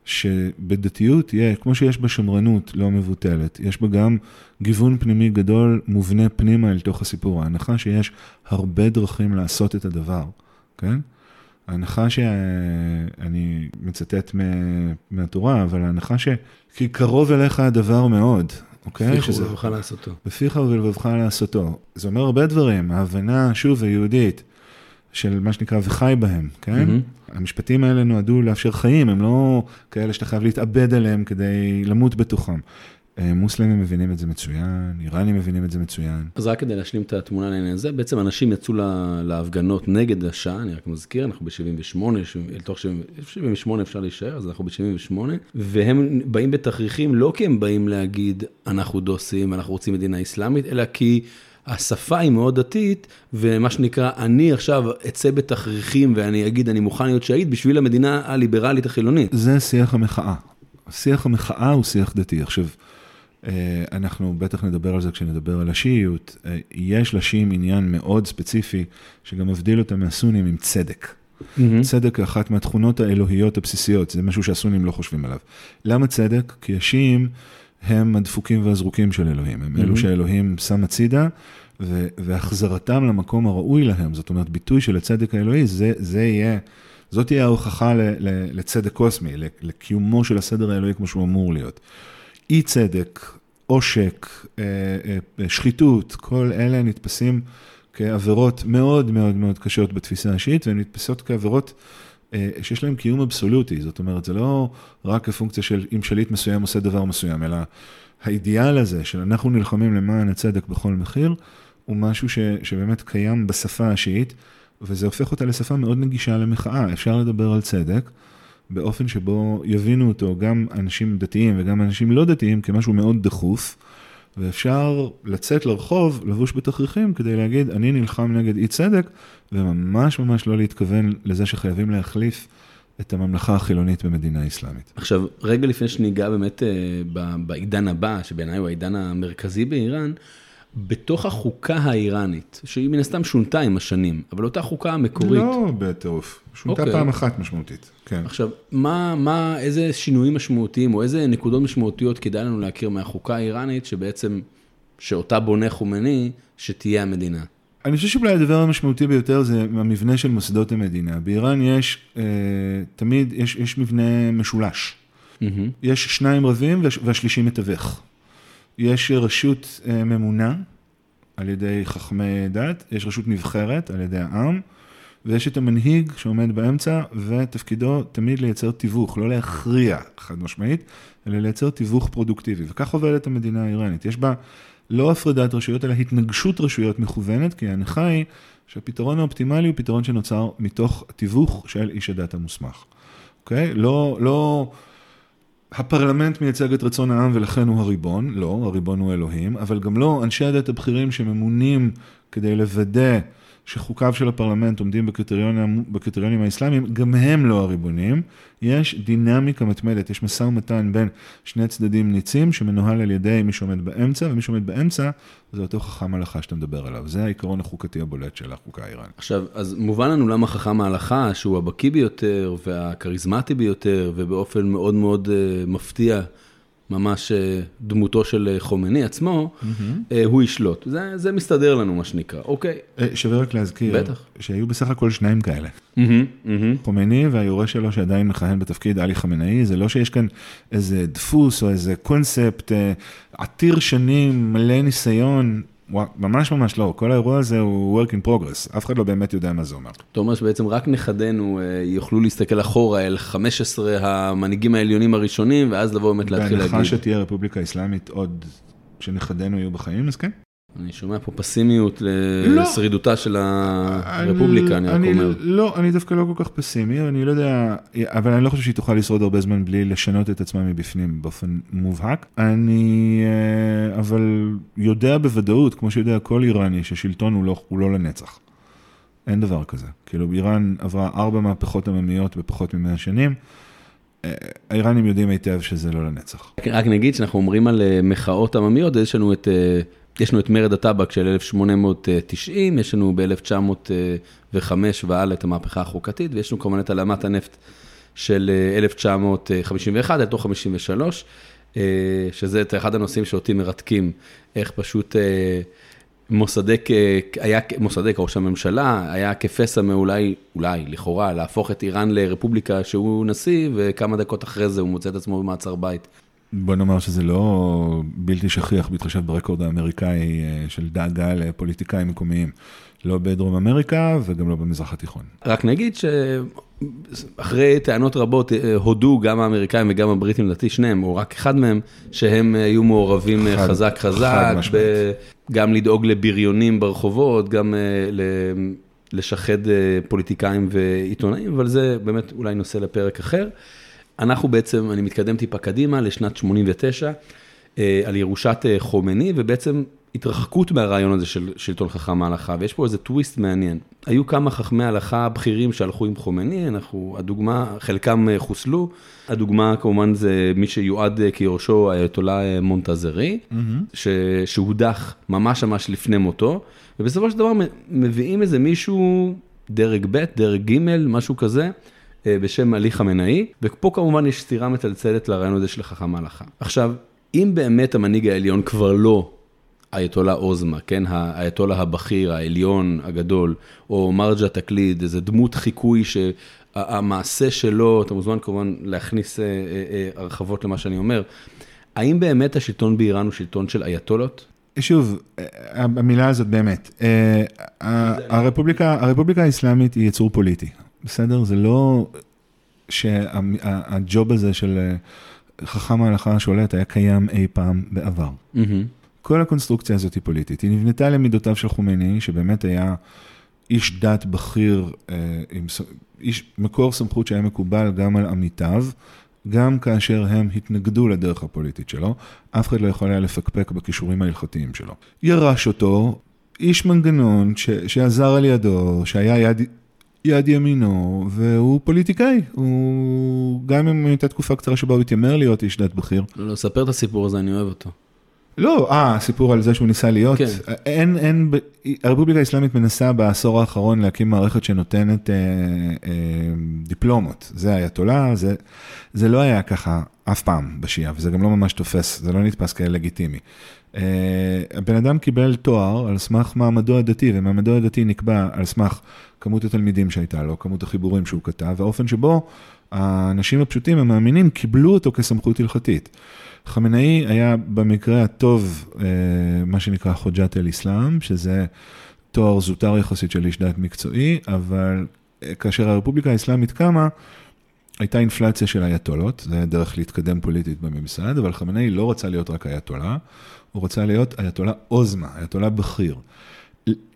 B: שבדתיות יהיה, כמו שיש בה שמרנות לא מבוטלת, יש בה גם גיוון פנימי גדול מובנה פנימה אל תוך הסיפור. ההנחה שיש הרבה דרכים לעשות את הדבר, כן? ההנחה שאני מצטט מהתורה, אבל ההנחה ש... כי קרוב אליך הדבר מאוד, אוקיי?
A: בפיך ולבבך לעשותו.
B: בפיך ולבבך לעשותו. זה אומר הרבה דברים, ההבנה, שוב, היהודית, של מה שנקרא וחי בהם, כן? Mm-hmm. המשפטים האלה נועדו לאפשר חיים, הם לא כאלה שאתה חייב להתאבד עליהם כדי למות בתוכם. אה, מוסלמים מבינים את זה מצוין, איראנים מבינים את זה מצוין.
A: אז רק כדי להשלים את התמונה לעניין הזה, בעצם אנשים יצאו להפגנות נגד השעה, אני רק מזכיר, אנחנו ב-78, לתוך 78 אפשר להישאר, אז אנחנו ב-78, והם באים בתכריכים לא כי הם באים להגיד, אנחנו דוסים, אנחנו רוצים מדינה אסלאמית, אלא כי... השפה היא מאוד דתית, ומה שנקרא, אני עכשיו אצא בתכריכים ואני אגיד, אני מוכן להיות שהיד בשביל המדינה הליברלית החילונית.
B: זה שיח המחאה. שיח המחאה הוא שיח דתי. עכשיו, אה, אנחנו בטח נדבר על זה כשנדבר על השיעיות. אה, יש לשיעים עניין מאוד ספציפי, שגם מבדיל אותם מהסונים עם צדק. Mm-hmm. צדק היא אחת מהתכונות האלוהיות הבסיסיות, זה משהו שהסונים לא חושבים עליו. למה צדק? כי השיעים הם הדפוקים והזרוקים של אלוהים, הם mm-hmm. אלו שהאלוהים שם הצידה, והחזרתם למקום הראוי להם, זאת אומרת, ביטוי של הצדק האלוהי, זה, זה יהיה, זאת תהיה ההוכחה לצדק קוסמי, לקיומו של הסדר האלוהי כמו שהוא אמור להיות. אי צדק, עושק, אה, אה, שחיתות, כל אלה נתפסים כעבירות מאוד מאוד מאוד קשות בתפיסה השיעית, והן נתפסות כעבירות אה, שיש להן קיום אבסולוטי, זאת אומרת, זה לא רק כפונקציה של אם שליט מסוים עושה דבר מסוים, אלא האידיאל הזה של אנחנו נלחמים למען הצדק בכל מחיר, הוא משהו ש, שבאמת קיים בשפה השיעית, וזה הופך אותה לשפה מאוד נגישה למחאה. אפשר לדבר על צדק באופן שבו יבינו אותו גם אנשים דתיים וגם אנשים לא דתיים כמשהו מאוד דחוף, ואפשר לצאת לרחוב, לבוש בתכריכים, כדי להגיד, אני נלחם נגד אי צדק, וממש ממש לא להתכוון לזה שחייבים להחליף את הממלכה החילונית במדינה אסלאמית.
A: עכשיו, רגע לפני שניגע באמת אה, בעידן הבא, שבעיניי הוא העידן המרכזי באיראן, בתוך החוקה האיראנית, שהיא מן הסתם שונתה עם השנים, אבל אותה חוקה המקורית.
B: לא בטירוף, שונתה. אוקיי. פעם אחת משמעותית, כן.
A: עכשיו, מה, מה, איזה שינויים משמעותיים, או איזה נקודות משמעותיות כדאי לנו להכיר מהחוקה האיראנית, שבעצם, שאותה בונה חומני, שתהיה המדינה?
B: אני חושב שאולי הדבר המשמעותי ביותר זה המבנה של מוסדות המדינה. באיראן יש, אה, תמיד, יש, יש מבנה משולש. Mm-hmm. יש שניים רבים והשלישי מתווך. יש רשות אה, ממונה על ידי חכמי דת, יש רשות נבחרת על ידי העם, ויש את המנהיג שעומד באמצע, ותפקידו תמיד לייצר תיווך, לא להכריע חד משמעית, אלא לייצר תיווך פרודוקטיבי. וכך עובדת המדינה האיראנית. יש בה לא הפרדת רשויות, אלא התנגשות רשויות מכוונת, כי ההנחה היא שהפתרון האופטימלי הוא פתרון שנוצר מתוך תיווך של איש הדת המוסמך. אוקיי? לא, לא... הפרלמנט מייצג את רצון העם ולכן הוא הריבון, לא, הריבון הוא אלוהים, אבל גם לא אנשי הדת הבכירים שממונים כדי לוודא שחוקיו של הפרלמנט עומדים בקריטריונים, בקריטריונים האסלאמיים, גם הם לא הריבונים. יש דינמיקה מתמדת, יש משא ומתן בין שני צדדים ניצים שמנוהל על ידי מי שעומד באמצע, ומי שעומד באמצע זה אותו חכם הלכה שאתה מדבר עליו. זה העיקרון החוקתי הבולט של החוקה האיראנית.
A: עכשיו, אז מובן לנו למה חכם ההלכה, שהוא הבקיא ביותר והכריזמטי ביותר, ובאופן מאוד מאוד uh, מפתיע. ממש אה, דמותו של אה, חומני עצמו, mm-hmm. הוא ישלוט. זה, זה מסתדר לנו, מה שנקרא, אוקיי.
B: שווה רק להזכיר, בטח. שהיו בסך הכל שניים כאלה. Mm-hmm, mm-hmm. חומני והיורש שלו שעדיין מכהן בתפקיד עלי חמינאי, זה לא שיש כאן איזה דפוס או איזה קונספט עתיר שנים, מלא ניסיון. ממש ממש לא, כל האירוע הזה הוא work in progress, אף אחד לא באמת יודע מה זה אומר.
A: אתה אומר שבעצם רק נכדינו אה, יוכלו להסתכל אחורה אל 15 המנהיגים העליונים הראשונים, ואז לבוא באמת להתחיל להגיד.
B: בהנחה שתהיה רפובליקה אסלאמית עוד כשנכדינו יהיו בחיים, אז כן.
A: אני שומע פה פסימיות לא. לשרידותה של הרפובליקה, אני, אני רק אומר.
B: לא, אני דווקא לא כל כך פסימי, אני לא יודע, אבל אני לא חושב שהיא תוכל לשרוד הרבה זמן בלי לשנות את עצמה מבפנים באופן מובהק. אני אה, אבל יודע בוודאות, כמו שיודע כל איראני, ששלטון הוא לא, הוא לא לנצח. אין דבר כזה. כאילו, איראן עברה ארבע מהפכות עממיות בפחות ממאה שנים. אה, האיראנים יודעים היטב שזה לא לנצח.
A: רק נגיד שאנחנו אומרים על אה, מחאות עממיות, יש לנו את יש לנו את מרד הטבק של 1890, יש לנו ב-1905 והלאה את המהפכה החוקתית, ויש לנו כמובן את הלאמת הנפט של 1951 עד תוך 53, שזה אחד הנושאים שאותי מרתקים, איך פשוט אה, מוסדק, היה, מוסדק, ראש הממשלה, היה כפסע מאולי, אולי, לכאורה, להפוך את איראן לרפובליקה שהוא נשיא, וכמה דקות אחרי זה הוא מוצא את עצמו במעצר בית.
B: בוא נאמר שזה לא בלתי שכיח בהתחשב ברקורד האמריקאי אה, של דאגה לפוליטיקאים מקומיים, לא בדרום אמריקה וגם לא במזרח התיכון.
A: רק נגיד שאחרי טענות רבות אה, הודו גם האמריקאים וגם הבריטים, לדעתי שניהם, או רק אחד מהם, שהם אה, היו מעורבים חד, חזק חזק, ב- גם לדאוג לבריונים ברחובות, גם לשחד פוליטיקאים ועיתונאים, אבל זה באמת אולי נושא לפרק אחר. אנחנו בעצם, אני מתקדם טיפה קדימה לשנת 89, אה, על ירושת אה, חומני, ובעצם התרחקות מהרעיון הזה של שלטון חכם ההלכה, ויש פה איזה טוויסט מעניין. היו כמה חכמי הלכה בכירים שהלכו עם חומני, אנחנו, הדוגמה, חלקם אה, חוסלו, הדוגמה כמובן זה מי שיועד כיורשו, האייתולה מונטזרי, mm-hmm. שהודח ממש ממש לפני מותו, ובסופו של דבר מביאים איזה מישהו, דרג ב', דרג ג', משהו כזה. אה, בשם עלי חמינאי, ופה כמובן יש סתירה מצלצלת לרעיון הזה של חכם ההלכה. עכשיו, אם באמת המנהיג העליון כבר לא אייתולה עוזמה, כן, האייתולה הבכיר, העליון, הגדול, או מרג'ה תקליד, איזה דמות חיקוי שהמעשה שלו, אתה מוזמן כמובן להכניס אה, אה, הרחבות למה שאני אומר, האם באמת השלטון באיראן הוא שלטון של אייתולות?
B: שוב, המילה הזאת באמת, הרפובליקה, הרפובליקה האסלאמית היא יצור פוליטי. בסדר? זה לא שהג'וב הזה של אה, חכם ההלכה השולט היה קיים אי פעם בעבר. Mm-hmm. כל הקונסטרוקציה הזאת היא פוליטית. היא נבנתה למידותיו של חומייני, שבאמת היה איש דת בכיר, אה, עם איש מקור סמכות שהיה מקובל גם על עמיתיו, גם כאשר הם התנגדו לדרך הפוליטית שלו, אף אחד לא יכול היה לפקפק בכישורים ההלכתיים שלו. ירש אותו איש מנגנון ש, שעזר על ידו, שהיה יד יד ימינו, והוא פוליטיקאי, הוא גם אם הייתה תקופה קצרה שבה הוא התיימר להיות איש דת בכיר.
A: לא, ספר את הסיפור הזה, אני אוהב אותו.
B: לא, אה, סיפור על זה שהוא ניסה להיות.
A: כן.
B: אין, אין, הרפובליקה האסלאמית מנסה בעשור האחרון להקים מערכת שנותנת אה, אה, דיפלומות. זה אייתולה, זה, זה לא היה ככה אף פעם בשיעה, וזה גם לא ממש תופס, זה לא נתפס כלגיטימי. אה, הבן אדם קיבל תואר על סמך מעמדו הדתי, ומעמדו הדתי נקבע על סמך כמות התלמידים שהייתה לו, כמות החיבורים שהוא כתב, והאופן שבו האנשים הפשוטים, המאמינים, קיבלו אותו כסמכות הלכתית. חמינאי היה במקרה הטוב, אה, מה שנקרא חוג'ת אל-אסלאם, שזה תואר זוטר יחסית של איש דת מקצועי, אבל אה, כאשר הרפובליקה האסלאמית קמה, הייתה אינפלציה של אייתולות, זה היה דרך להתקדם פוליטית בממסד, אבל חמינאי לא רצה להיות רק אייתולה, הוא רצה להיות אייתולה עוזמה, אייתולה בכיר.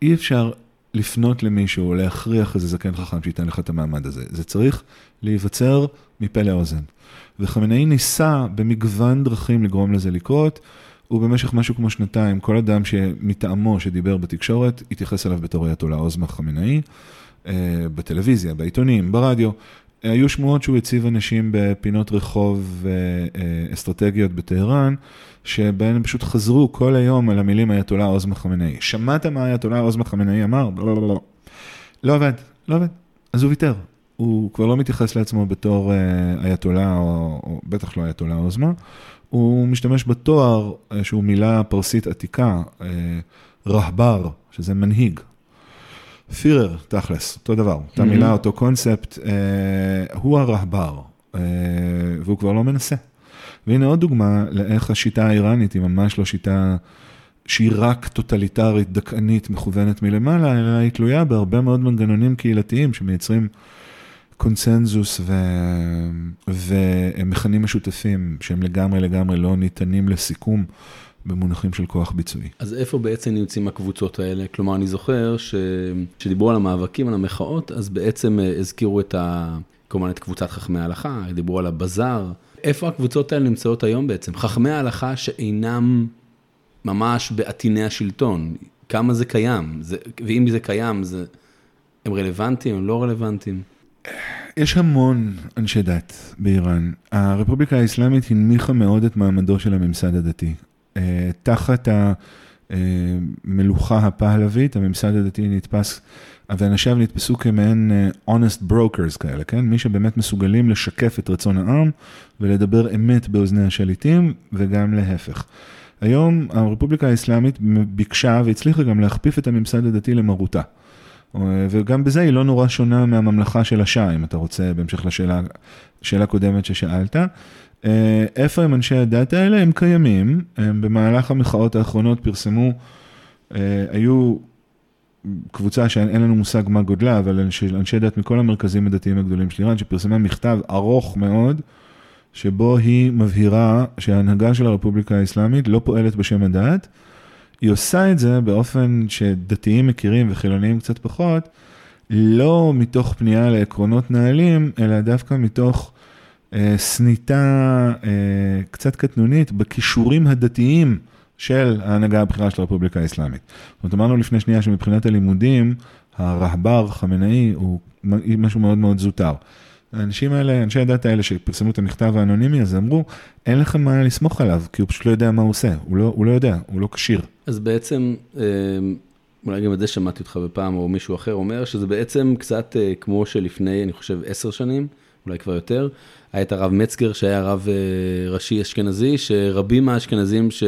B: אי אפשר לפנות למישהו להכריח איזה זקן חכם שייתן לך את המעמד הזה, זה צריך להיווצר מפה לאוזן. וחמינאי ניסה במגוון דרכים לגרום לזה לקרות, ובמשך משהו כמו שנתיים, כל אדם שמטעמו שדיבר בתקשורת, התייחס אליו בתור אייתולה עוזמה חמינאי, אה, בטלוויזיה, בעיתונים, ברדיו. היו שמועות שהוא הציב אנשים בפינות רחוב אה, אה, אסטרטגיות בטהרן, שבהן הם פשוט חזרו כל היום על המילים אייתולה עוזמה חמינאי. שמעת מה אייתולה עוזמה חמינאי אמר? לא, לא, לא, לא. לא עובד, לא. אז הוא ויתר. הוא כבר לא מתייחס לעצמו בתור אייתולה, או, או בטח לא אייתולה עוזמה. הוא משתמש בתואר שהוא מילה פרסית עתיקה, רהבר, שזה מנהיג, פירר, תכלס, אותו דבר, אותה מילה, אותו קונספט, אה, הוא הרהבר, אה, והוא כבר לא מנסה. והנה עוד דוגמה לאיך השיטה האיראנית היא ממש לא שיטה שהיא רק טוטליטרית, דכאנית, מכוונת מלמעלה, אלא היא תלויה בהרבה מאוד מנגנונים קהילתיים שמייצרים קונצנזוס ו... ומכנים משותפים שהם לגמרי לגמרי לא ניתנים לסיכום. במונחים של כוח ביצועי.
A: אז איפה בעצם נמצאים הקבוצות האלה? כלומר, אני זוכר שדיברו על המאבקים, על המחאות, אז בעצם אה, הזכירו את ה... כמובן את קבוצת חכמי ההלכה, דיברו על הבזאר. איפה הקבוצות האלה נמצאות היום בעצם? חכמי ההלכה שאינם ממש בעטיני השלטון, כמה זה קיים? זה, ואם זה קיים, זה, הם רלוונטיים, הם לא רלוונטיים?
B: יש המון אנשי דת באיראן. הרפובליקה האסלאמית הנמיכה מאוד את מעמדו של הממסד הדתי. אה, תחת המלוכה הפהלווית, הממסד הדתי נתפס, ואנשיו נתפסו כמעין אה, honest brokers כאלה, כן? מי שבאמת מסוגלים לשקף את רצון העם ולדבר אמת באוזני השליטים, וגם להפך. היום הרפובליקה האסלאמית ביקשה והצליחה גם להכפיף את הממסד הדתי למרותה. וגם בזה היא לא נורא שונה מהממלכה של השאה, אם אתה רוצה, בהמשך לשאלה הקודמת ששאלת. אה, איפה הם אנשי הדת האלה? הם קיימים, הם במהלך המחאות האחרונות פרסמו, אה, היו קבוצה שאין לנו מושג מה גודלה, אבל אנשי, אנשי דת מכל המרכזים הדתיים הגדולים של איראן, שפרסמה מכתב ארוך מאוד, שבו היא מבהירה שההנהגה של הרפובליקה האסלאמית לא פועלת בשם הדת, היא עושה את זה באופן שדתיים מכירים וחילוניים קצת פחות, לא מתוך פנייה לעקרונות נהלים, אלא דווקא מתוך אה, סניטה אה, קצת קטנונית בכישורים הדתיים של ההנהגה הבכירה של הרפובליקה האסלאמית. זאת אומרת, אמרנו לפני שנייה שמבחינת הלימודים, הרהבר חמינאי הוא משהו מאוד מאוד זוטר. האנשים האלה, אנשי הדת האלה שפרסמו את המכתב האנונימי הזה, אמרו, אין לכם מה לסמוך עליו, כי הוא פשוט לא יודע מה הוא עושה, הוא לא, הוא לא יודע, הוא לא כשיר.
A: אז בעצם, אה, אולי גם את זה שמעתי אותך בפעם, או מישהו אחר אומר, שזה בעצם קצת כמו שלפני, אני חושב, עשר שנים, אולי כבר יותר, היה את הרב מצגר שהיה רב אה, ראשי אשכנזי, שרבים מהאשכנזים ש...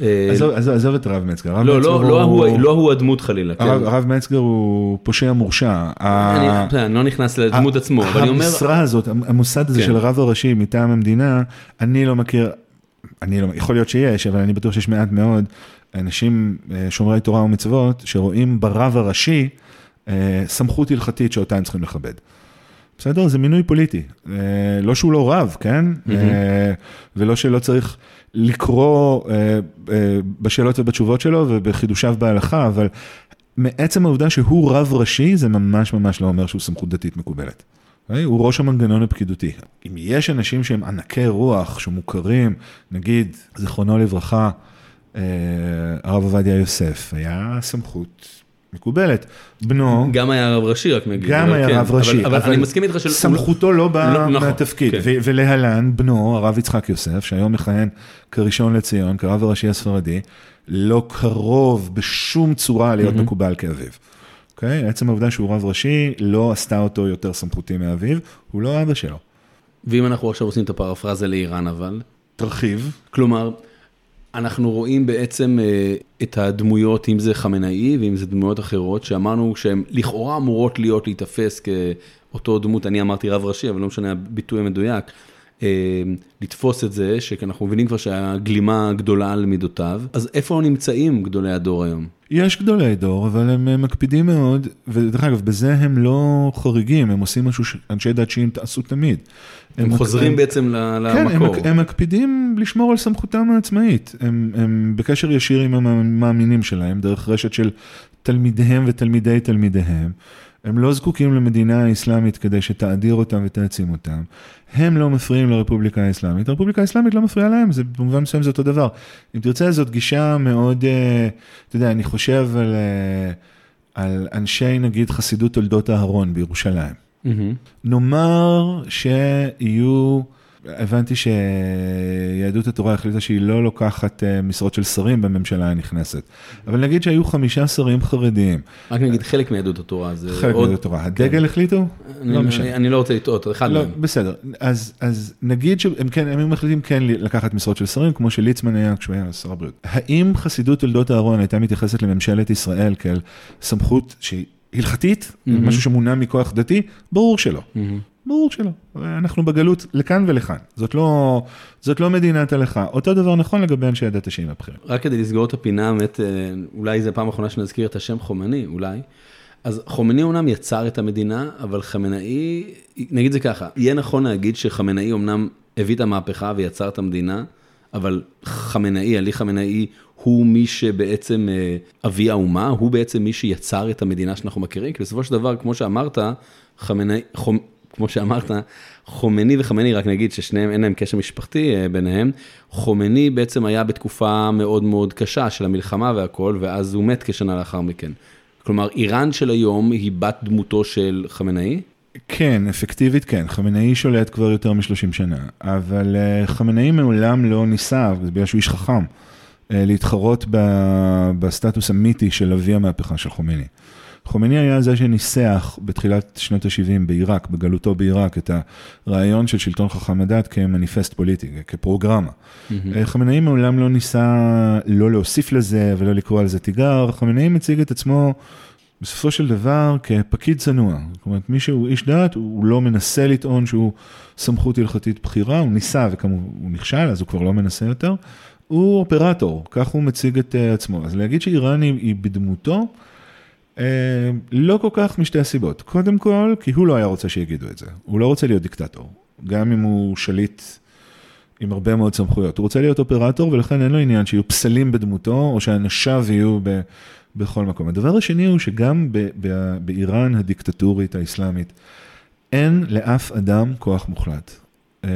B: אה, עזוב, עזוב, את הרב מצגר. הרב
A: לא,
B: מצגר
A: לא, לא, הוא, לא הוא הדמות חלילה, כן.
B: הרב, הרב מצגר הוא פושע מורשע.
A: אני, לא נכנס לדמות עצמו, אבל אני אומר...
B: המשרה הזאת, המוסד הזה כן. של הרב הראשי מטעם המדינה, אני לא מכיר, אני לא, יכול להיות שיש, אבל אני בטוח שיש מעט מאוד אנשים אה, שומרי תורה ומצוות, שרואים ברב הראשי סמכות הלכתית שאותה הם צריכים לכבד. בסדר? זה מינוי פוליטי. אה, לא שהוא לא רב, כן? ולא שלא צריך לקרוא אה, בשאלות ובתשובות שלו ובחידושיו בהלכה, אבל מעצם העובדה שהוא רב ראשי, זה ממש ממש לא אומר שהוא סמכות דתית מקובלת. הוא ראש המנגנון הפקידותי. אם יש אנשים שהם ענקי רוח, שמוכרים, נגיד, זיכרונו לברכה, הרב עובדיה יוסף, היה סמכות מקובלת. בנו,
A: גם היה רב ראשי, רק נגיד.
B: גם היה
A: כן,
B: רב ראשי,
A: אבל, אבל אני מסכים איתך של...
B: סמכותו לא באה
A: לא, נכון,
B: מהתפקיד.
A: כן.
B: ולהלן, בנו, הרב יצחק יוסף, שהיום מכהן כראשון לציון, כרב הראשי הספרדי, לא קרוב בשום צורה להיות מקובל כאביו. אוקיי? עצם העובדה שהוא רב ראשי, לא עשתה אותו יותר סמכותי מאביו, הוא לא אבא שלו.
A: ואם אנחנו עכשיו עושים את הפרפרזה לאיראן אבל,
B: תרחיב.
A: כלומר, אנחנו רואים בעצם אה, את הדמויות, אם זה חמינאי ואם זה דמויות אחרות, שאמרנו שהן לכאורה אמורות להיות להיתפס כאותו דמות, אני אמרתי רב ראשי, אבל לא משנה הביטוי המדויק, אה, לתפוס את זה, שאנחנו מבינים כבר שהגלימה גדולה על מידותיו, אז איפה נמצאים גדולי הדור היום?
B: יש גדולי דור, אבל הם אה, מקפידים מאוד, ודרך אגב, בזה הם לא חריגים, הם עושים משהו שאנשי דת שיעים עשו תמיד.
A: הם חוזרים בעצם ל-
B: כן, הם,
A: למקור.
B: מק- הם מקפידים לשמור על סמכותם העצמאית. הם, הם בקשר ישיר עם המאמינים שלהם, דרך רשת של תלמידיהם ותלמידי תלמידיהם. הם לא זקוקים למדינה האסלאמית כדי שתאדיר אותם ותעצים אותם. הם לא מפריעים לרפובליקה האסלאמית, הרפובליקה האסלאמית לא מפריעה להם, זה במובן מסוים זה אותו דבר. אם תרצה, זאת גישה מאוד, אה, אתה יודע, אני חושב על, אה, על אנשי נגיד חסידות תולדות אהרון בירושלים.
A: מהמם.
B: נאמר שיהיו, הבנתי שיהדות התורה החליטה שהיא לא לוקחת אה, משרות של שרים בממשלה הנכנסת, אבל נגיד שהיו חמישה שרים חרדיים,
A: רק נגיד חלק מיהדות התורה, זה
B: חלק. מיהדות התורה, הדגל החליטו?
A: אני,
B: לא משנה.
A: אני, לא רוצה לטעות, אחד
B: לא,
A: מהם.
B: בסדר, אז, אז נגיד שהם כן, הם מחליטים כן לקחת משרות של שרים, כמו שליצמן היה כשהוא היה שר הבריאות. האם חסידות תולדות אהרון הייתה מתייחסת לממשלת ישראל כאל סמכות שהיא הלכתית,
A: מהמם.
B: משהו שמונע מכוח דתי? ברור שלא.
A: מהמם.
B: ברור שלא. אנחנו בגלות לכאן ולכאן. זאת לא, זאת לא מדינת הלכה. אותו דבר נכון לגבי אנשי הדת השיעים הבכירים.
A: רק כדי לסגור את הפינה, באמת, אה, אולי זו פעם אחרונה שנזכיר את השם חומני, אולי. אז חומני אומנם יצר את המדינה, אבל חמינאי, נגיד זה ככה, יהיה נכון להגיד שחמינאי אומנם הביא את המהפכה ויצר את המדינה, אבל חמינאי, עלי חמינאי, הוא מי שבעצם אה, אבי האומה, הוא בעצם מי שיצר את המדינה שאנחנו מכירים, כי בסופו של דבר, כמו שאמרת, חמינאי, חומ... כמו שאמרת, חומני וחמני, רק נגיד ששניהם אין להם קשר משפחתי אה, ביניהם, חומני בעצם היה בתקופה מאוד מאוד קשה של המלחמה והכל, ואז הוא מת כשנה לאחר מכן. כלומר, איראן של היום היא בת דמותו של חמינאי?
B: כן, אפקטיבית כן. חמינאי שולט כבר יותר מ-30 שנה, אבל uh, חמינאי מעולם לא ניסה, בגלל שהוא איש חכם, להתחרות ב- בסטטוס המיתי של אבי המהפכה של חומייני. חומייני היה זה שניסח בתחילת שנות ה-70 בעיראק, בגלותו בעיראק, את הרעיון של שלטון חכם הדת כמניפסט פוליטי, כפרוגרמה. אה, חמינאי מעולם לא ניסה לא להוסיף לזה ולא לקרוא על זה תיגר, חמינאי מציג את עצמו בסופו של דבר כפקיד צנוע. זאת אומרת, מי שהוא איש דת, הוא לא מנסה לטעון שהוא סמכות הלכתית בכירה, הוא ניסה וכמובן הוא נכשל, אז הוא כבר לא מנסה יותר. הוא אופרטור, כך הוא מציג את uh, עצמו. אז להגיד שאיראן היא, בדמותו, uh, לא כל כך משתי הסיבות. קודם כל, כי הוא לא היה רוצה שיגידו את זה. הוא לא רוצה להיות דיקטטור, גם אם הוא שליט עם הרבה מאוד סמכויות. הוא רוצה להיות אופרטור, ולכן אין לו עניין שיהיו פסלים בדמותו, או שאנשיו יהיו ב... בכל מקום. הדבר השני הוא שגם ב- ב- באיראן הדיקטטורית האסלאמית, אין לאף אדם כוח מוחלט. אה,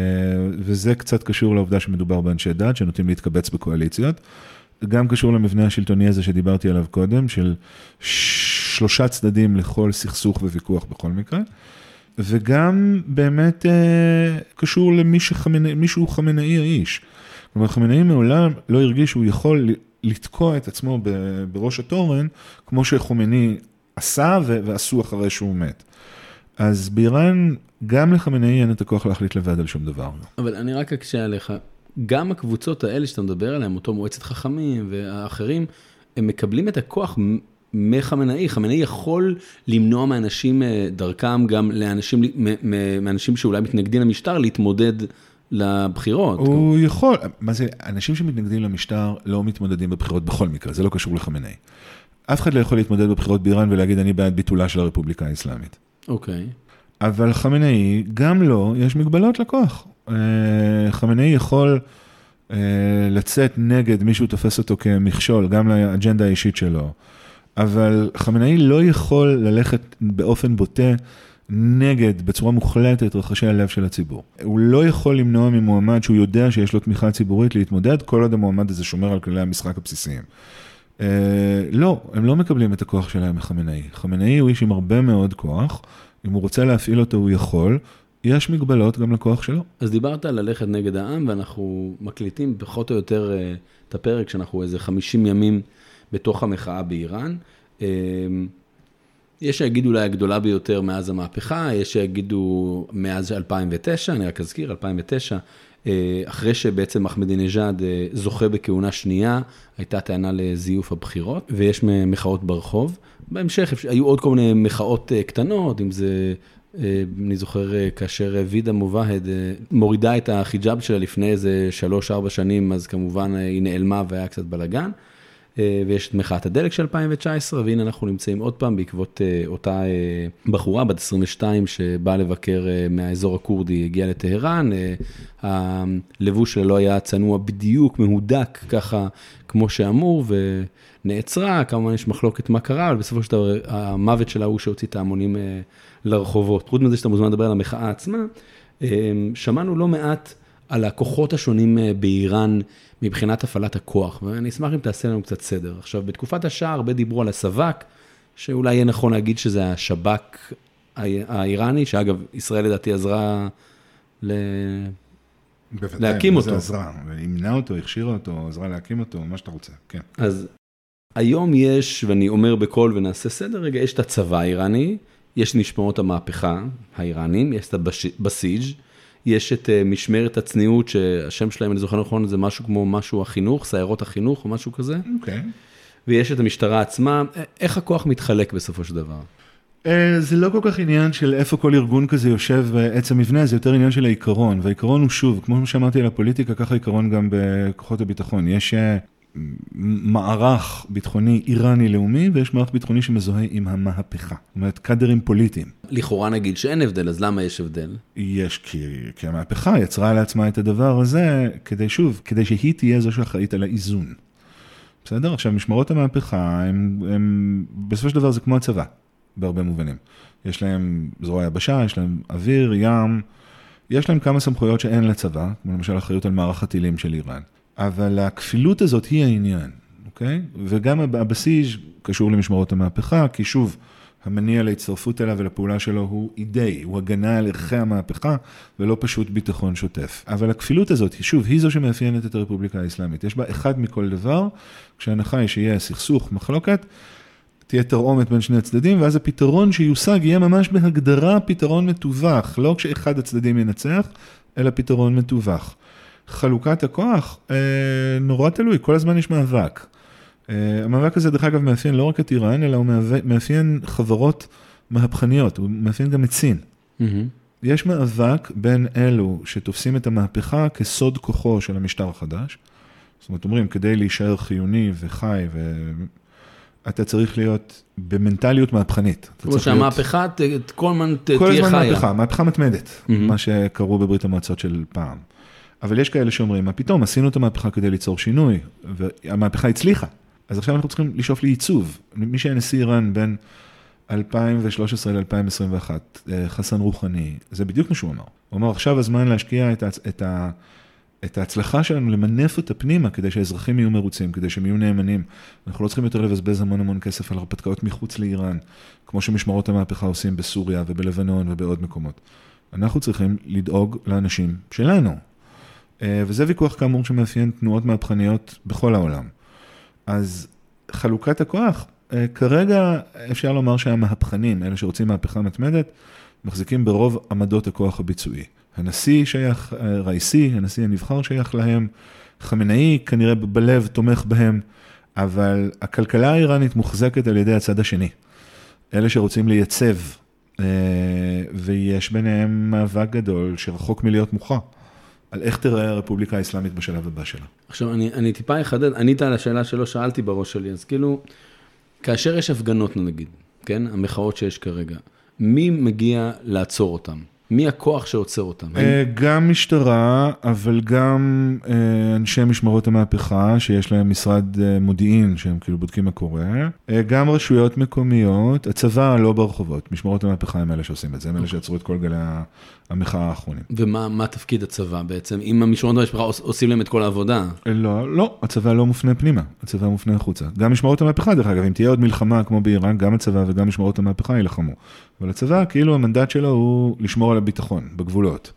B: וזה קצת קשור לעובדה שמדובר באנשי דת שנוטים להתקבץ בקואליציות. גם קשור למבנה השלטוני הזה שדיברתי עליו קודם, של שלושה צדדים לכל סכסוך וויכוח בכל מקרה. וגם באמת אה, קשור למי שחמנאי, מישהו חמנאי האיש. כלומר, חמנאי מעולם לא הרגיש שהוא יכול לתקוע את עצמו בראש התורן, כמו שחומני עשה ועשו אחרי שהוא מת. אז באיראן, גם לחמנאי אין את הכוח להחליט לבד על שום דבר.
A: אבל אני רק אקשה עליך, גם הקבוצות האלה שאתה מדבר עליהן, אותו מועצת חכמים והאחרים, הם מקבלים את הכוח מ- מחמנאי. חמנאי יכול למנוע מאנשים אה, דרכם, גם לאנשים, מאנשים שאולי מתנגדים למשטר, להתמודד לבחירות.
B: הוא יכול, מה זה, אנשים שמתנגדים למשטר לא מתמודדים בבחירות בכל מקרה, זה לא קשור לחמנאי. אף אחד לא יכול להתמודד בבחירות באיראן ולהגיד אני בעד ביטולה של הרפובליקה האסלאמית.
A: אוקיי.
B: אבל חמנאי, גם לו יש מגבלות לכוח. אה, חמנאי יכול אה, לצאת נגד מישהו תופס אותו כמכשול, גם לאג'נדה האישית שלו, אבל חמנאי לא יכול ללכת באופן בוטה נגד, בצורה מוחלטת, רחשי הלב של הציבור. הוא לא יכול למנוע ממועמד שהוא יודע שיש לו תמיכה ציבורית להתמודד, כל עוד המועמד הזה שומר על כללי המשחק הבסיסיים. אה, לא, הם לא מקבלים את הכוח שלהם מחמינאי. חמינאי הוא איש עם הרבה מאוד כוח, אם הוא רוצה להפעיל אותו הוא יכול, יש מגבלות גם לכוח שלו.
A: אז דיברת על ללכת נגד העם, ואנחנו מקליטים פחות או יותר אה, את הפרק, שאנחנו איזה 50 ימים בתוך המחאה באיראן. אה, יש שיגידו אולי הגדולה ביותר מאז המהפכה, יש שיגידו מאז 2009, אני רק אזכיר, 2009, אה, אחרי שבעצם אחמדינג'אד זוכה בכהונה שנייה, הייתה טענה לזיוף הבחירות, ויש מחאות ברחוב. בהמשך היו עוד כל מיני מחאות קטנות, אם זה אני זוכר אה, כאשר וידה מובהד אה, מורידה את החיג'אב שלה לפני איזה שלוש-ארבע שנים, אז כמובן אה, היא נעלמה והיה קצת בלאגן. ויש את מחאת הדלק של 2019, והנה אנחנו נמצאים עוד פעם בעקבות אותה בחורה בת 22 שבאה לבקר מהאזור הכורדי, הגיעה לטהרן, הלבוש שלה לא היה צנוע בדיוק, מהודק ככה כמו שאמור, ונעצרה, כמובן יש מחלוקת מה קרה, אבל בסופו של דבר המוות שלה הוא שהוציא את ההמונים לרחובות. חוץ מזה שאתה מוזמן לדבר על המחאה עצמה, שמענו לא מעט על הכוחות השונים אה, באיראן מבחינת הפעלת הכוח, ואני אשמח אם תעשה לנו קצת סדר. עכשיו, בתקופת השעה הרבה דיברו על הסב"כ, שאולי יהיה נכון להגיד שזה השב"כ האיראני, שאגב, ישראל לדעתי עזרה ל...
B: בוודאי,
A: להקים אותו.
B: בוודאי, זה עזרה, אימנה אותו, הכשירה אותו, עזרה להקים אותו, מה שאתה רוצה, כן.
A: אז היום יש, ואני אומר בקול ונעשה סדר רגע, יש את הצבא האיראני, יש משמרות המהפכה האיראנים, יש את הבסיג', יש את אה, משמרת הצניעות, שהשם שלהם, אני זוכר נכון, זה משהו כמו משהו החינוך, סיירות החינוך או משהו כזה.
B: אוקיי. Okay.
A: ויש את המשטרה עצמה, איך הכוח מתחלק בסופו של דבר?
B: אה, זה לא כל כך עניין של איפה כל ארגון כזה יושב בעץ המבנה, זה יותר עניין של העיקרון, והעיקרון הוא שוב, כמו שאמרתי על הפוליטיקה, ככה העיקרון גם בכוחות הביטחון. יש אה, מערך ביטחוני איראני לאומי, ויש מערך ביטחוני שמזוהה עם המהפכה. זאת אומרת, קאדרים פוליטיים.
A: לכאורה נגיד שאין הבדל, אז למה יש הבדל?
B: יש, כי, כי המהפכה יצרה לעצמה את הדבר הזה, כדי שוב, כדי שהיא תהיה זו שאחראית על האיזון. בסדר? עכשיו, משמרות המהפכה, הם, הם, בסופו של דבר זה כמו הצבא, בהרבה מובנים. יש להם זרוע יבשה, יש להם אוויר, ים, יש להם כמה סמכויות שאין לצבא, כמו למשל אחריות על מערך הטילים של איראן. אבל הכפילות הזאת היא העניין, אוקיי? וגם הבסיס קשור למשמרות המהפכה, כי שוב, המניע להצטרפות אליו ולפעולה שלו הוא אידיי, הוא הגנה על ערכי המהפכה ולא פשוט ביטחון שוטף. אבל הכפילות הזאת, שוב, היא זו שמאפיינת את הרפובליקה האסלאמית. יש בה אחד מכל דבר, כשההנחה היא שיהיה סכסוך, מחלוקת, תהיה תרעומת בין שני הצדדים, ואז הפתרון שיושג יהיה ממש בהגדרה פתרון מתווך, לא כשאחד הצדדים ינצח, אלא פתרון מתווך. חלוקת הכוח, אה, נורא תלוי, כל הזמן יש מאבק. אה, המאבק הזה, דרך אגב, מאפיין לא רק את איראן, אלא הוא מאפיין חברות מהפכניות, הוא מאפיין גם את סין. Mm-hmm. יש מאבק בין אלו שתופסים את המהפכה כסוד כוחו של המשטר החדש. זאת אומרת, אומרים, כדי להישאר חיוני וחי, ואתה צריך להיות במנטליות מהפכנית.
A: כמו שהמהפכה, להיות... כל הזמן תהיה
B: חיה.
A: כל
B: הזמן מהפכה, מהפכה מתמדת, mm-hmm. מה שקראו בברית המועצות של פעם. אבל יש כאלה שאומרים, מה פתאום, עשינו את המהפכה כדי ליצור שינוי, והמהפכה הצליחה. אז עכשיו אנחנו צריכים לשאוף לעיצוב. מי שהיה נשיא איראן בין 2013 ל-2021, אה, חסן רוחני, זה בדיוק מה שהוא אמר. הוא אמר, עכשיו הזמן להשקיע את, ההצ... את, ה... את ההצלחה שלנו, למנף אותה פנימה, כדי שהאזרחים יהיו מרוצים, כדי שהם יהיו נאמנים. אנחנו לא צריכים יותר לבזבז המון המון כסף על הרפתקאות מחוץ לאיראן, כמו שמשמרות המהפכה עושים בסוריה ובלבנון ובעוד מקומות. אנחנו צריכים לדאוג לאנשים שלנו, וזה ויכוח כאמור שמאפיין תנועות מהפכניות בכל העולם. אז חלוקת הכוח, אה, כרגע אפשר לומר שהמהפכנים, אלה שרוצים מהפכה מתמדת, מחזיקים ברוב עמדות הכוח הביצועי. הנשיא שייך, אה, רייסי, הנשיא הנבחר שייך להם, חמינאי כנראה בלב תומך בהם, אבל הכלכלה האיראנית מוחזקת על ידי הצד השני. אלה שרוצים לייצב, ויש ביניהם מאבק גדול שרחוק מלהיות מוכרע. על איך תראה הרפובליקה האסלאמית בשלב הבא שלה.
A: עכשיו, אני, אני טיפה אחדד, ענית על השאלה שלא שאלתי בראש שלי, אז כאילו, כאשר יש הפגנות נגיד, כן, המחאות שיש כרגע, מי מגיע לעצור אותם? מי הכוח שעוצר אותם?
B: אה, גם משטרה, אבל גם אה, אנשי משמרות המהפכה, שיש להם משרד אה, מודיעין, שהם כאילו בודקים מה קורה. גם רשויות מקומיות, הצבא לא ברחובות, משמרות המהפכה הם אלה שעושים את זה, הם אלה שיצרו את כל גלי המחאה האחרונים.
A: ומה תפקיד הצבא בעצם? אם המשמרות המשפחה עושים להם את כל העבודה?
B: לא, לא, הצבא לא מופנה פנימה, הצבא מופנה החוצה. גם משמרות המהפכה, דרך אגב, אם תהיה עוד מלחמה כמו באיראן, גם הצבא וגם משמרות המהפכה יילחמו. אבל הצבא, כאילו המנדט שלו הוא לשמור על הביטחון, בגבולות,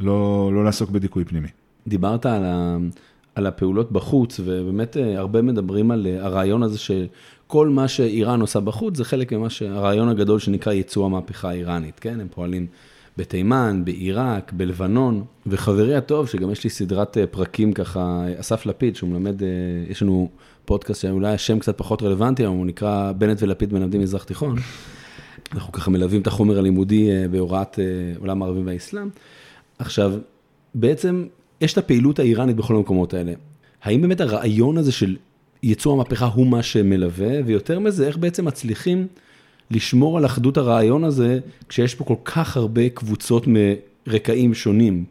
B: לא, לא לעסוק בדיכוי פנימי.
A: דיברת על, ה, על הפעולות בחוץ, ובאמת אה, הרבה מדברים על אה, הרעיון הזה שכל מה שאיראן עושה בחוץ, זה חלק ממה שהרעיון הגדול שנקרא ייצוא המהפכה האיראנית, כן? הם פועלים בתימן, בעיראק, בלבנון, וחברי הטוב, שגם יש לי סדרת אה, פרקים ככה, אסף לפיד, שהוא מלמד, יש לנו פודקאסט שאולי השם קצת פחות רלוונטי, אבל הוא נקרא בנט ולפיד מלמדים מזרח תיכון. אנחנו ככה מלווים את החומר הלימודי אה, בהוראת אה, עולם הערבים והאסלאם. עכשיו, בעצם יש את הפעילות האיראנית בכל המקומות האלה. האם באמת הרעיון הזה של ייצוא המהפכה הוא מה שמלווה, ויותר מזה, איך בעצם מצליחים לשמור על אחדות הרעיון הזה, כשיש פה כל כך הרבה קבוצות מרקעים שונים.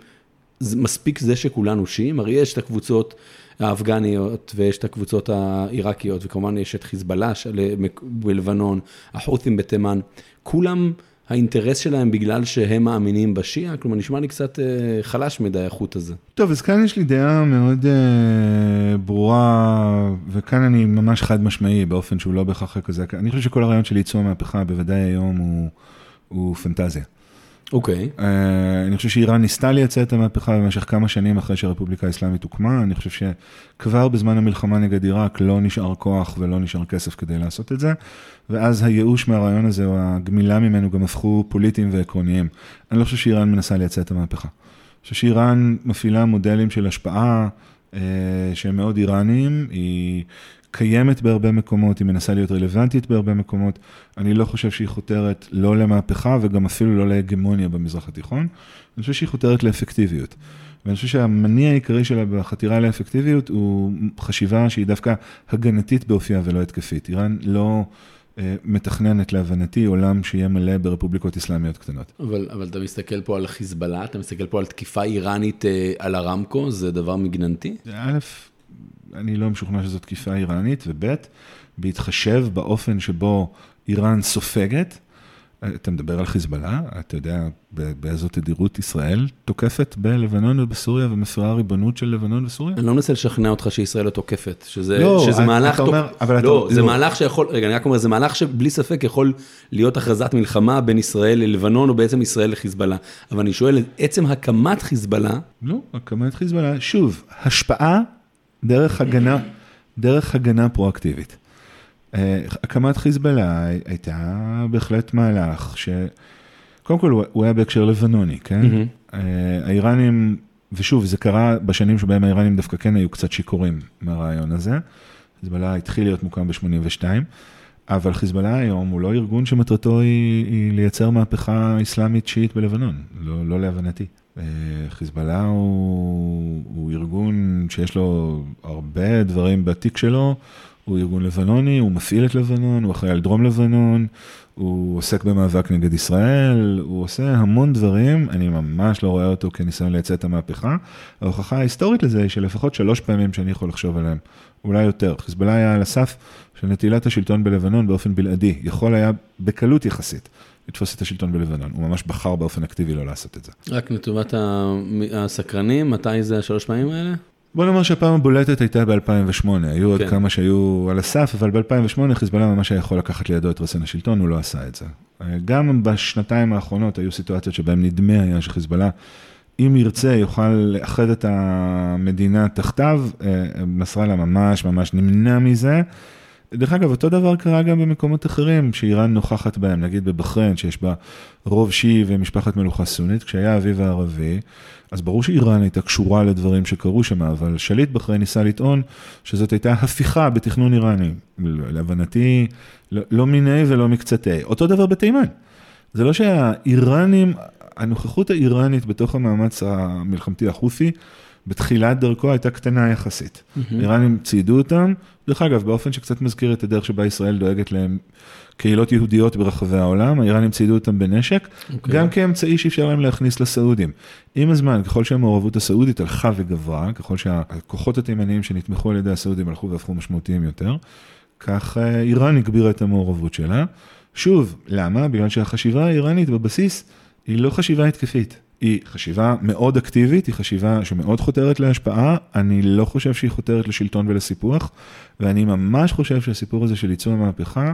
A: מספיק זה שכולנו שיעים, הרי יש את הקבוצות האפגניות ויש את הקבוצות העיראקיות, וכמובן יש את חיזבאללה בלבנון, החות'ים בתימן, כולם, האינטרס שלהם בגלל שהם מאמינים בשיעה, כלומר נשמע לי קצת אה, חלש מדי החוט הזה.
B: טוב, אז כאן יש לי דעה מאוד uh, ברורה, וכאן אני ממש חד משמעי באופן שהוא לא בהכרח כזה. אני חושב שכל הרעיון של ייצוא המהפכה, בוודאי היום הוא, הוא פנטזיה.
A: אוקיי. Okay.
B: Uh, אני חושב שאיראן ניסתה לייצא את המהפכה במשך כמה שנים אחרי שהרפובליקה האסלאמית הוקמה. אני חושב שכבר בזמן המלחמה נגד עיראק לא נשאר כוח ולא נשאר כסף כדי לעשות את זה. ואז הייאוש מהרעיון הזה, או הגמילה ממנו, גם הפכו פוליטיים ועקרוניים. אני לא חושב שאיראן מנסה לייצא את המהפכה. אני חושב שאיראן מפעילה מודלים של השפעה uh, שהם מאוד איראניים. היא קיימת בהרבה מקומות, היא מנסה להיות רלוונטית בהרבה מקומות. אני לא חושב שהיא חותרת לא למהפכה וגם אפילו לא להגמוניה במזרח התיכון. אני חושב שהיא חותרת לאפקטיביות. ואני חושב שהמניע העיקרי שלה בחתירה לאפקטיביות הוא חשיבה שהיא דווקא הגנתית באופייה ולא התקפית. איראן לא אה, מתכננת להבנתי עולם שיהיה מלא ברפובליקות אסלאמיות קטנות.
A: אבל, אבל אתה מסתכל פה על חיזבאללה, אתה מסתכל פה על תקיפה איראנית אה, על הרמקו, זה דבר מגננתי?
B: א', אני לא משוכנע שזו תקיפה איראנית, וב', בהתחשב באופן שבו איראן סופגת, אתה מדבר על חיזבאללה, אתה יודע באיזו תדירות ישראל תוקפת בלבנון ובסוריה ומפרה ריבונות של לבנון וסוריה?
A: אני לא מנסה לשכנע אותך שישראל לא תוקפת, שזה, לא, שזה מהלך... אתה אומר, אבל לא, אתה... זה לא. מהלך שיכול, רגע, אני רק אומר, זה מהלך שבלי ספק יכול להיות הכרזת מלחמה בין ישראל ללבנון, או בעצם ישראל לחיזבאללה. אבל אני שואל, עצם הקמת חיזבאללה...
B: לא, הקמת חיזבאללה, שוב, השפעה דרך הגנה, דרך הגנה פרואקטיבית. אה, הקמת חיזבאללה הייתה בהחלט מהלך ש... קודם כל הוא היה בהקשר לבנוני, כן? Mm-hmm. האיראנים, ושוב, זה קרה בשנים שבהם האיראנים דווקא כן היו קצת שיכורים מהרעיון הזה. חיזבאללה התחיל להיות מוקם ב-82, אבל חיזבאללה היום הוא לא ארגון שמטרתו היא, היא לייצר מהפכה אסלאמית שיעית בלבנון, לא, לא להבנתי. אה, חיזבאללה הוא, הוא ארגון שיש לו הרבה דברים בתיק שלו, הוא ארגון לבנוני, הוא מפעיל את לבנון, הוא אחראי על דרום לבנון, הוא עוסק במאבק נגד ישראל, הוא עושה המון דברים, אני ממש לא רואה אותו כניסיון לייצא את המהפכה. ההוכחה ההיסטורית לזה היא שלפחות שלוש פעמים שאני יכול לחשוב עליהם, אולי יותר. חיזבאללה היה על הסף של נטילת השלטון בלבנון באופן בלעדי, יכול היה בקלות יחסית לתפוס את השלטון בלבנון, הוא ממש בחר באופן אקטיבי לא לעשות את זה.
A: רק לטובת הסקרנים, מתי זה השלוש פעמים האלה?
B: בוא נאמר שהפעם הבולטת הייתה ב-2008, היו עוד כן. כמה שהיו על הסף, אבל ב-2008 חיזבאללה ממש היה יכול לקחת לידו את רסן השלטון, הוא לא עשה את זה. גם בשנתיים האחרונות היו סיטואציות שבהן נדמה היה שחיזבאללה, אם ירצה, יוכל לאחד את המדינה תחתיו, אה, נסראללה ממש ממש נמנע מזה. דרך אגב, אותו דבר קרה גם במקומות אחרים שאיראן נוכחת בהם, נגיד בבחריין, שיש בה רוב שיעי ומשפחת מלוכה סונית, כשהיה האביב הערבי, אז ברור שאיראן הייתה קשורה לדברים שקרו שם, אבל שליט בחריין ניסה לטעון שזאת הייתה הפיכה בתכנון איראני. להבנתי, לא, לא מיני ולא מקצתי. אותו דבר בתימן. זה לא שהאיראנים, הנוכחות האיראנית בתוך המאמץ המלחמתי החות'י, בתחילת דרכו הייתה קטנה יחסית. האיראנים ציידו אותם, דרך אגב, באופן שקצת מזכיר את הדרך שבה ישראל דואגת להם קהילות יהודיות ברחבי העולם, האיראנים ציידו אותם בנשק, okay.
A: אוקיי.
B: גם כאמצעי שאפשר להם להכניס לסעודים. עם הזמן, ככל שהמעורבות הסעודית הלכה וגברה, ככל שהכוחות התימניים שנתמכו על ידי הסעודים הלכו והפכו משמעותיים יותר, כך אה, איראן הגבירה את המעורבות שלה. שוב, למה? בגלל שהחשיבה האיראנית בבסיס היא לא חשיבה התקפית. היא חשיבה מאוד אקטיבית, היא חשיבה שמאוד חותרת להשפעה, אני לא חושב שהיא חותרת לשלטון ולסיפוח, ואני ממש חושב שהסיפור הזה של ייצור המהפכה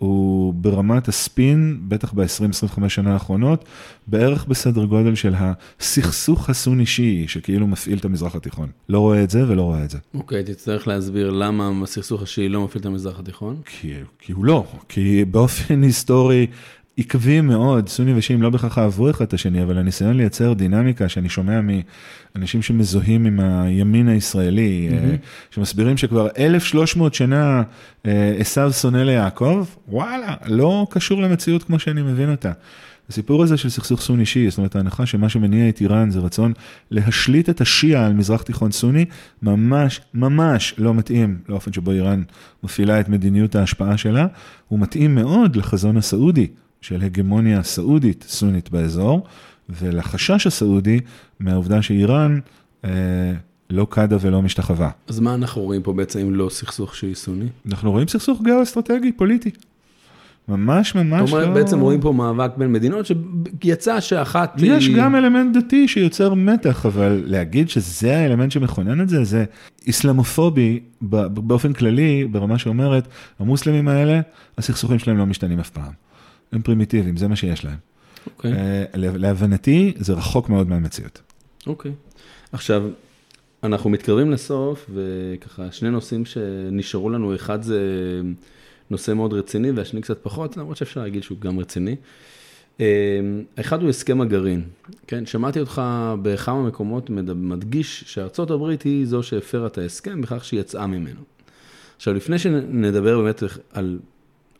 B: הוא ברמת הספין, בטח ב-20-25 שנה האחרונות, בערך בסדר גודל של הסכסוך הסוני-שיעי, שכאילו מפעיל את המזרח התיכון. לא רואה את זה ולא רואה את זה.
A: אוקיי, תצטרך להסביר למה הסכסוך השיעי לא מפעיל את המזרח התיכון.
B: כי, כי הוא לא, כי באופן היסטורי עקבי מאוד, סונים ושיעים לא בהכרח אהבו אחד את השני, אבל הניסיון לייצר דינמיקה שאני שומע מאנשים שמזוהים עם הימין הישראלי, mm-hmm. שמסבירים שכבר 1,300 שנה אה, עשו שונא ליעקב, וואלה, לא קשור למציאות כמו שאני מבין אותה. הסיפור הזה של סכסוך סוני שיעי, זאת אומרת ההנחה שמה שמניע את איראן זה רצון להשליט את השיעה על מזרח תיכון סוני, ממש ממש לא מתאים לאופן שבו איראן מפעילה את מדיניות ההשפעה שלה, הוא מתאים מאוד לחזון הסעודי של הגמוניה סעודית סונית באזור, ולחשש הסעודי מהעובדה שאיראן אה, לא קדה ולא משתחווה.
A: אז מה אנחנו רואים פה בעצם אם לא סכסוך שיעי סוני?
B: אנחנו רואים סכסוך גיאו-אסטרטגי, פוליטי. ממש ממש
A: זאת אומרת,
B: לא...
A: בעצם רואים פה מאבק בין מדינות שיצא שאחת היא...
B: יש גם אלמנט דתי שיוצר מתח, אבל להגיד שזה האלמנט שמכונן את זה, זה איסלאמופובי באופן כללי, ברמה שאומרת, המוסלמים האלה, הסכסוכים שלהם לא משתנים אף פעם. הם פרימיטיביים, זה מה שיש להם.
A: אוקיי.
B: אה, להבנתי, זה רחוק מאוד מהמציאות.
A: אוקיי. עכשיו, אנחנו מתקרבים לסוף, וככה, שני נושאים שנשארו לנו, אחד זה נושא מאוד רציני, והשני קצת פחות, למרות שאפשר להגיד שהוא גם רציני. אה, האחד הוא הסכם הגרעין, כן? שמעתי אותך בכמה מקומות מדגיש שארצות הברית היא זו שהפרה את ההסכם בכך שהיא יצאה ממנו. עכשיו, לפני שנדבר באמת על,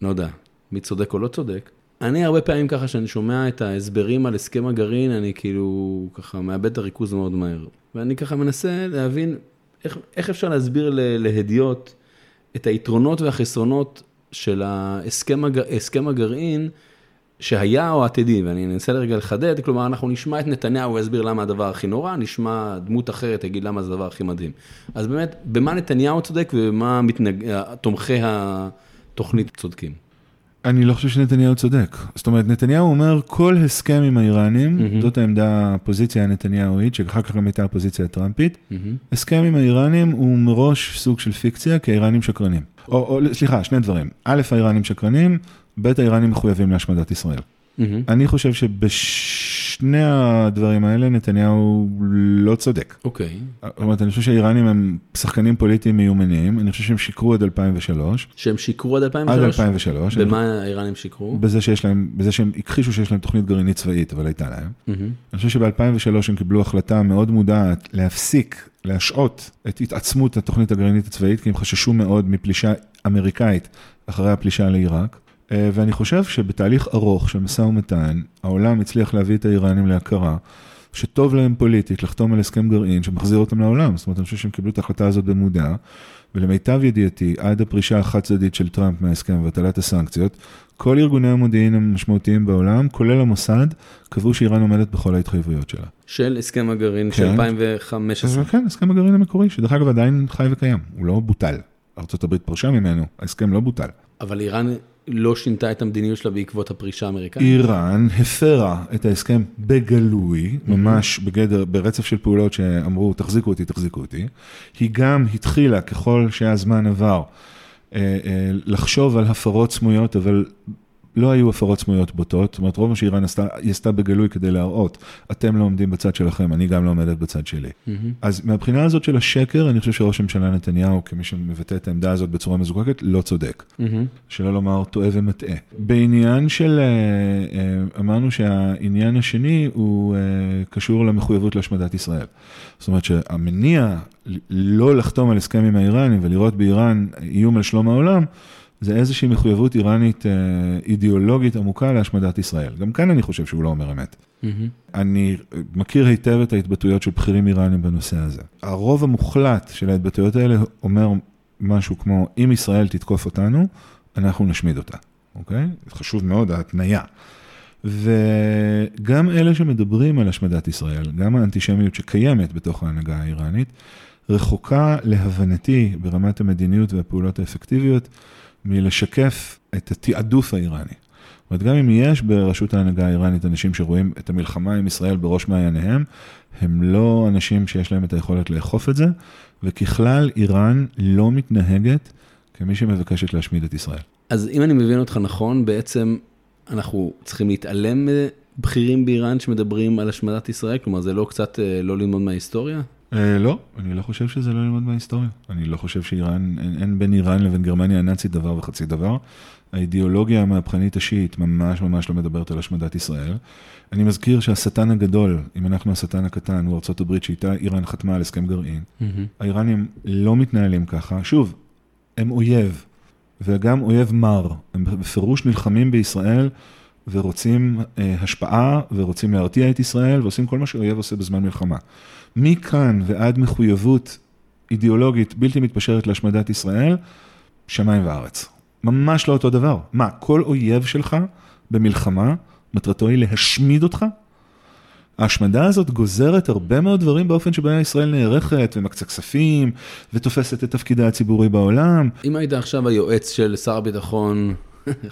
A: לא יודע, מי צודק או לא צודק, אני הרבה פעמים ככה, שאני שומע את ההסברים על הסכם הגרעין, אני כאילו ככה מאבד את הריכוז מאוד מהר. ואני ככה מנסה להבין איך, איך אפשר להסביר להדיוט את היתרונות והחסרונות של ההסכם הג, הגרעין שהיה או עתידי, ואני אנסה לרגע לחדד, כלומר אנחנו נשמע את נתניהו, יסביר למה הדבר הכי נורא, נשמע דמות אחרת, יגיד למה זה הדבר הכי מדהים. אז באמת, במה נתניהו צודק ובמה מתנג... תומכי התוכנית צודקים?
B: אני לא חושב שנתניהו צודק. זאת אומרת, נתניהו אומר, כל הסכם עם האיראנים, mm-hmm. זאת העמדה, הפוזיציה הנתניהואית, שאחר כך גם הייתה הפוזיציה הטראמפית, mm-hmm. הסכם עם האיראנים הוא מראש סוג של פיקציה, כי האיראנים שקרנים. או, או סליחה, שני דברים. א', האיראנים שקרנים, ב', האיראנים מחויבים להשמדת ישראל. Mm-hmm. אני חושב שבשני הדברים האלה נתניהו לא צודק.
A: אוקיי.
B: זאת אומרת, אני חושב שהאיראנים הם שחקנים פוליטיים מיומנים, אני חושב שהם שיקרו עד 2003.
A: שהם שיקרו עד 2003?
B: עד 2003.
A: במה האיראנים שיקרו?
B: בזה שיש להם, בזה שהם הכחישו שיש להם תוכנית גרעינית צבאית, אבל הייתה להם. אני חושב שב-2003 הם קיבלו החלטה מאוד מודעת להפסיק, להשעות את התעצמות התוכנית הגרעינית הצבאית, כי הם חששו מאוד מפלישה אמריקאית אחרי הפלישה לעיראק. אה, ואני חושב שבתהליך ארוך של משא ומתן, העולם הצליח להביא את האיראנים להכרה, שטוב להם פוליטית לחתום על הסכם גרעין שמחזיר אותם לעולם. זאת אומרת, אני חושב שהם קיבלו את ההחלטה הזאת במודע, ולמיטב ידיעתי, עד הפרישה החד צדדית של טראמפ מההסכם והטלת הסנקציות, כל ארגוני המודיעין המשמעותיים בעולם, כולל המוסד, קבעו שאיראן עומדת בכל ההתחייבויות שלה.
A: של הסכם הגרעין כן. של 2015.
B: כן, הסכם הגרעין המקורי, שדרך אגב עדיין חי וקיים, הוא לא בוטל. ארה"ב פרשה ממנו, ההסכם לא בוטל.
A: אבל איראן לא שינתה את המדיניות שלה בעקבות הפרישה האמריקאית?
B: איראן הפרה את ההסכם בגלוי, ממש בגדר, ברצף של פעולות שאמרו, תחזיקו אותי, תחזיקו אותי. היא גם התחילה, ככל שהזמן עבר, אה, אה, לחשוב על הפרות סמויות, אבל לא היו הפרות סמויות בוטות, זאת אומרת, רוב מה שאיראן עשתה, היא עשתה בגלוי כדי להראות, אתם לא עומדים בצד שלכם, אני גם לא עומדת בצד שלי. Mm-hmm. אז מהבחינה הזאת של השקר, אני חושב שראש הממשלה נתניהו, כמי שמבטא את העמדה הזאת בצורה מזוקקת, לא צודק. Mm-hmm. שלא לומר, טועה ומטעה. בעניין של, אה, אה, אמרנו שהעניין השני הוא אה, קשור למחויבות להשמדת ישראל. זאת אומרת שהמניע לא לחתום על הסכם עם האיראנים ולראות באיראן איום על שלום העולם, זה איזושהי מחויבות איראנית אה, אידיאולוגית עמוקה להשמדת ישראל. גם כאן אני חושב שהוא לא אומר אמת. אני מכיר היטב את ההתבטאויות של בכירים איראנים בנושא הזה. הרוב המוחלט של ההתבטאויות האלה אומר משהו כמו, אם ישראל תתקוף אותנו, אנחנו נשמיד אותה, אוקיי? חשוב מאוד ההתניה. וגם אלה שמדברים על השמדת ישראל, גם האנטישמיות שקיימת בתוך ההנהגה האיראנית, רחוקה להבנתי ברמת המדיניות והפעולות האפקטיביות מלשקף את התעדוף האיראני. זאת אומרת, גם אם יש ברשות ההנהגה האיראנית אנשים שרואים את המלחמה עם ישראל בראש מעייניהם, הם לא אנשים שיש להם את היכולת לאכוף את זה, וככלל איראן לא מתנהגת כמי שמבקשת להשמיד את ישראל.
A: אז אם אני מבין אותך נכון, בעצם אנחנו צריכים להתעלם מבכירים באיראן שמדברים על השמדת ישראל? כלומר, זה לא קצת אה, לא ללמוד מההיסטוריה?
B: אה, לא, אני לא חושב שזה לא ללמוד מההיסטוריה. אני לא חושב שאיראן, אין, אין בין איראן לבין גרמניה הנאצית דבר וחצי דבר. האידיאולוגיה המהפכנית השיעית ממש ממש לא מדברת על השמדת ישראל. אני מזכיר שהשטן הגדול, אם אנחנו השטן הקטן, הוא הברית שאיתה איראן חתמה על הסכם גרעין. Mm-hmm. האיראנים לא מתנהלים ככה. שוב, הם אויב, וגם אויב מר. הם בפירוש נלחמים בישראל ורוצים אה, השפעה ורוצים להרתיע את ישראל ועושים כל מה שאויב עושה בזמן מלחמה. מכאן ועד מחויבות אידיאולוגית בלתי מתפשרת להשמדת ישראל, שמיים וארץ. ממש לא אותו דבר. מה, כל אויב שלך במלחמה, מטרתו היא להשמיד אותך? ההשמדה הזאת גוזרת הרבה מאוד דברים באופן שבו ישראל נערכת ומקצה כספים ותופסת את תפקידה הציבורי בעולם.
A: אם היית עכשיו היועץ של שר הביטחון,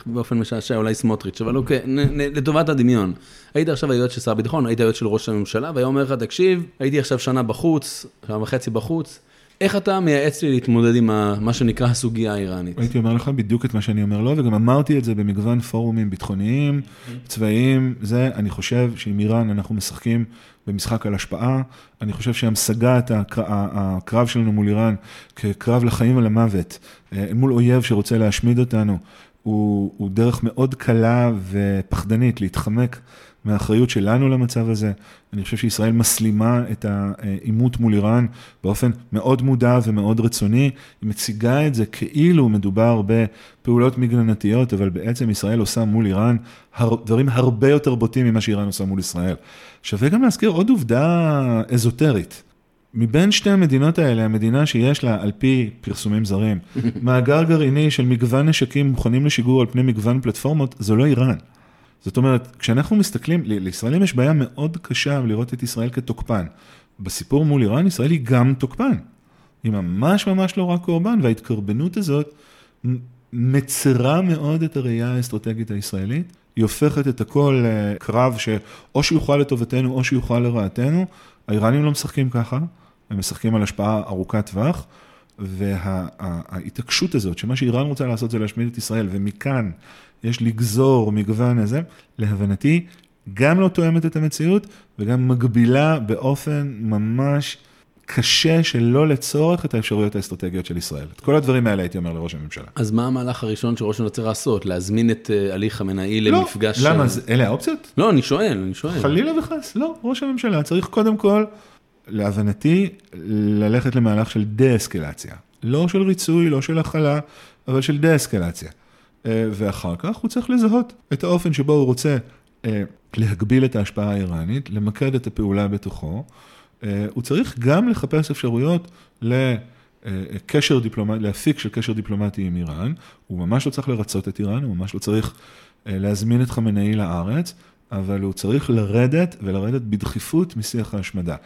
A: באופן משעשע אולי סמוטריץ', אבל אוקיי, לטובת הדמיון. היית עכשיו היועץ של שר הביטחון, היית היועץ של ראש הממשלה, והיה אומר לך, תקשיב, הייתי עכשיו שנה בחוץ, שנה וחצי בחוץ, איך אתה מייעץ לי להתמודד עם מה שנקרא הסוגיה האיראנית?
B: הייתי אומר לך בדיוק את מה שאני אומר לו, וגם אמרתי את זה במגוון פורומים ביטחוניים, צבאיים, זה, אני חושב שעם איראן אנחנו משחקים במשחק על השפעה, אני חושב שהמשגת הקרב שלנו מול איראן כקרב לחיים ולמוות, אה, מול אויב שרוצה להשמיד אותנו, הוא, הוא דרך מאוד קלה ופחדנית להתחמק מהאחריות שלנו למצב הזה. אני חושב שישראל מסלימה את העימות מול איראן באופן מאוד מודע ומאוד רצוני. היא מציגה את זה כאילו מדובר בפעולות מגננתיות, אבל בעצם ישראל עושה מול איראן דברים הרבה יותר בוטים ממה שאיראן עושה מול ישראל. שווה גם להזכיר עוד עובדה אזוטרית. מבין שתי המדינות האלה, המדינה שיש לה, על פי פרסומים זרים, מאגר גרעיני של מגוון נשקים מוכנים לשיגור על פני מגוון פלטפורמות, זו לא איראן. זאת אומרת, כשאנחנו מסתכלים, לישראלים יש בעיה מאוד קשה לראות את ישראל כתוקפן. בסיפור מול איראן, ישראל היא גם תוקפן. היא ממש ממש לא רק קורבן, וההתקרבנות הזאת מצרה מאוד את הראייה האסטרטגית הישראלית. היא הופכת את הכל לקרב שאו שיוכל לטובתנו או שיוכל לרעתנו. האיראנים לא משחקים ככה, הם משחקים על השפעה ארוכת טווח, וההתעקשות הזאת, שמה שאיראן רוצה לעשות זה להשמיד את ישראל, ומכאן יש לגזור מגוון הזה, להבנתי, גם לא תואמת את המציאות, וגם מגבילה באופן ממש קשה שלא לצורך את האפשרויות האסטרטגיות של ישראל. את כל הדברים האלה הייתי אומר לראש הממשלה.
A: אז מה המהלך הראשון שראש הממשלה צריך לעשות? להזמין את אה, הליך חמינאי למפגש...
B: לא, למה? אלה האופציות?
A: לא, אני שואל, אני שואל.
B: חלילה וחס, לא. ראש הממשלה צריך קודם כל, להבנתי, ללכת למהלך של דה-אסקלציה. לא של ריצוי, לא של הכלה, אבל של דה-אסקלציה. אה, ואחר כך הוא צריך לזהות את האופן שבו הוא רוצה אה, להגביל את ההשפעה האיראנית, למקד את הפעולה בתוכו. אה, הוא צריך גם לחפש אפשרויות לקשר דיפלומטי, להפיק של קשר דיפלומטי עם איראן. הוא ממש לא צריך לרצות את איראן, הוא ממש לא צריך להזמין את חמינאי לארץ, אבל הוא צריך לרדת ולרדת בדחיפות משיח ההשמדה.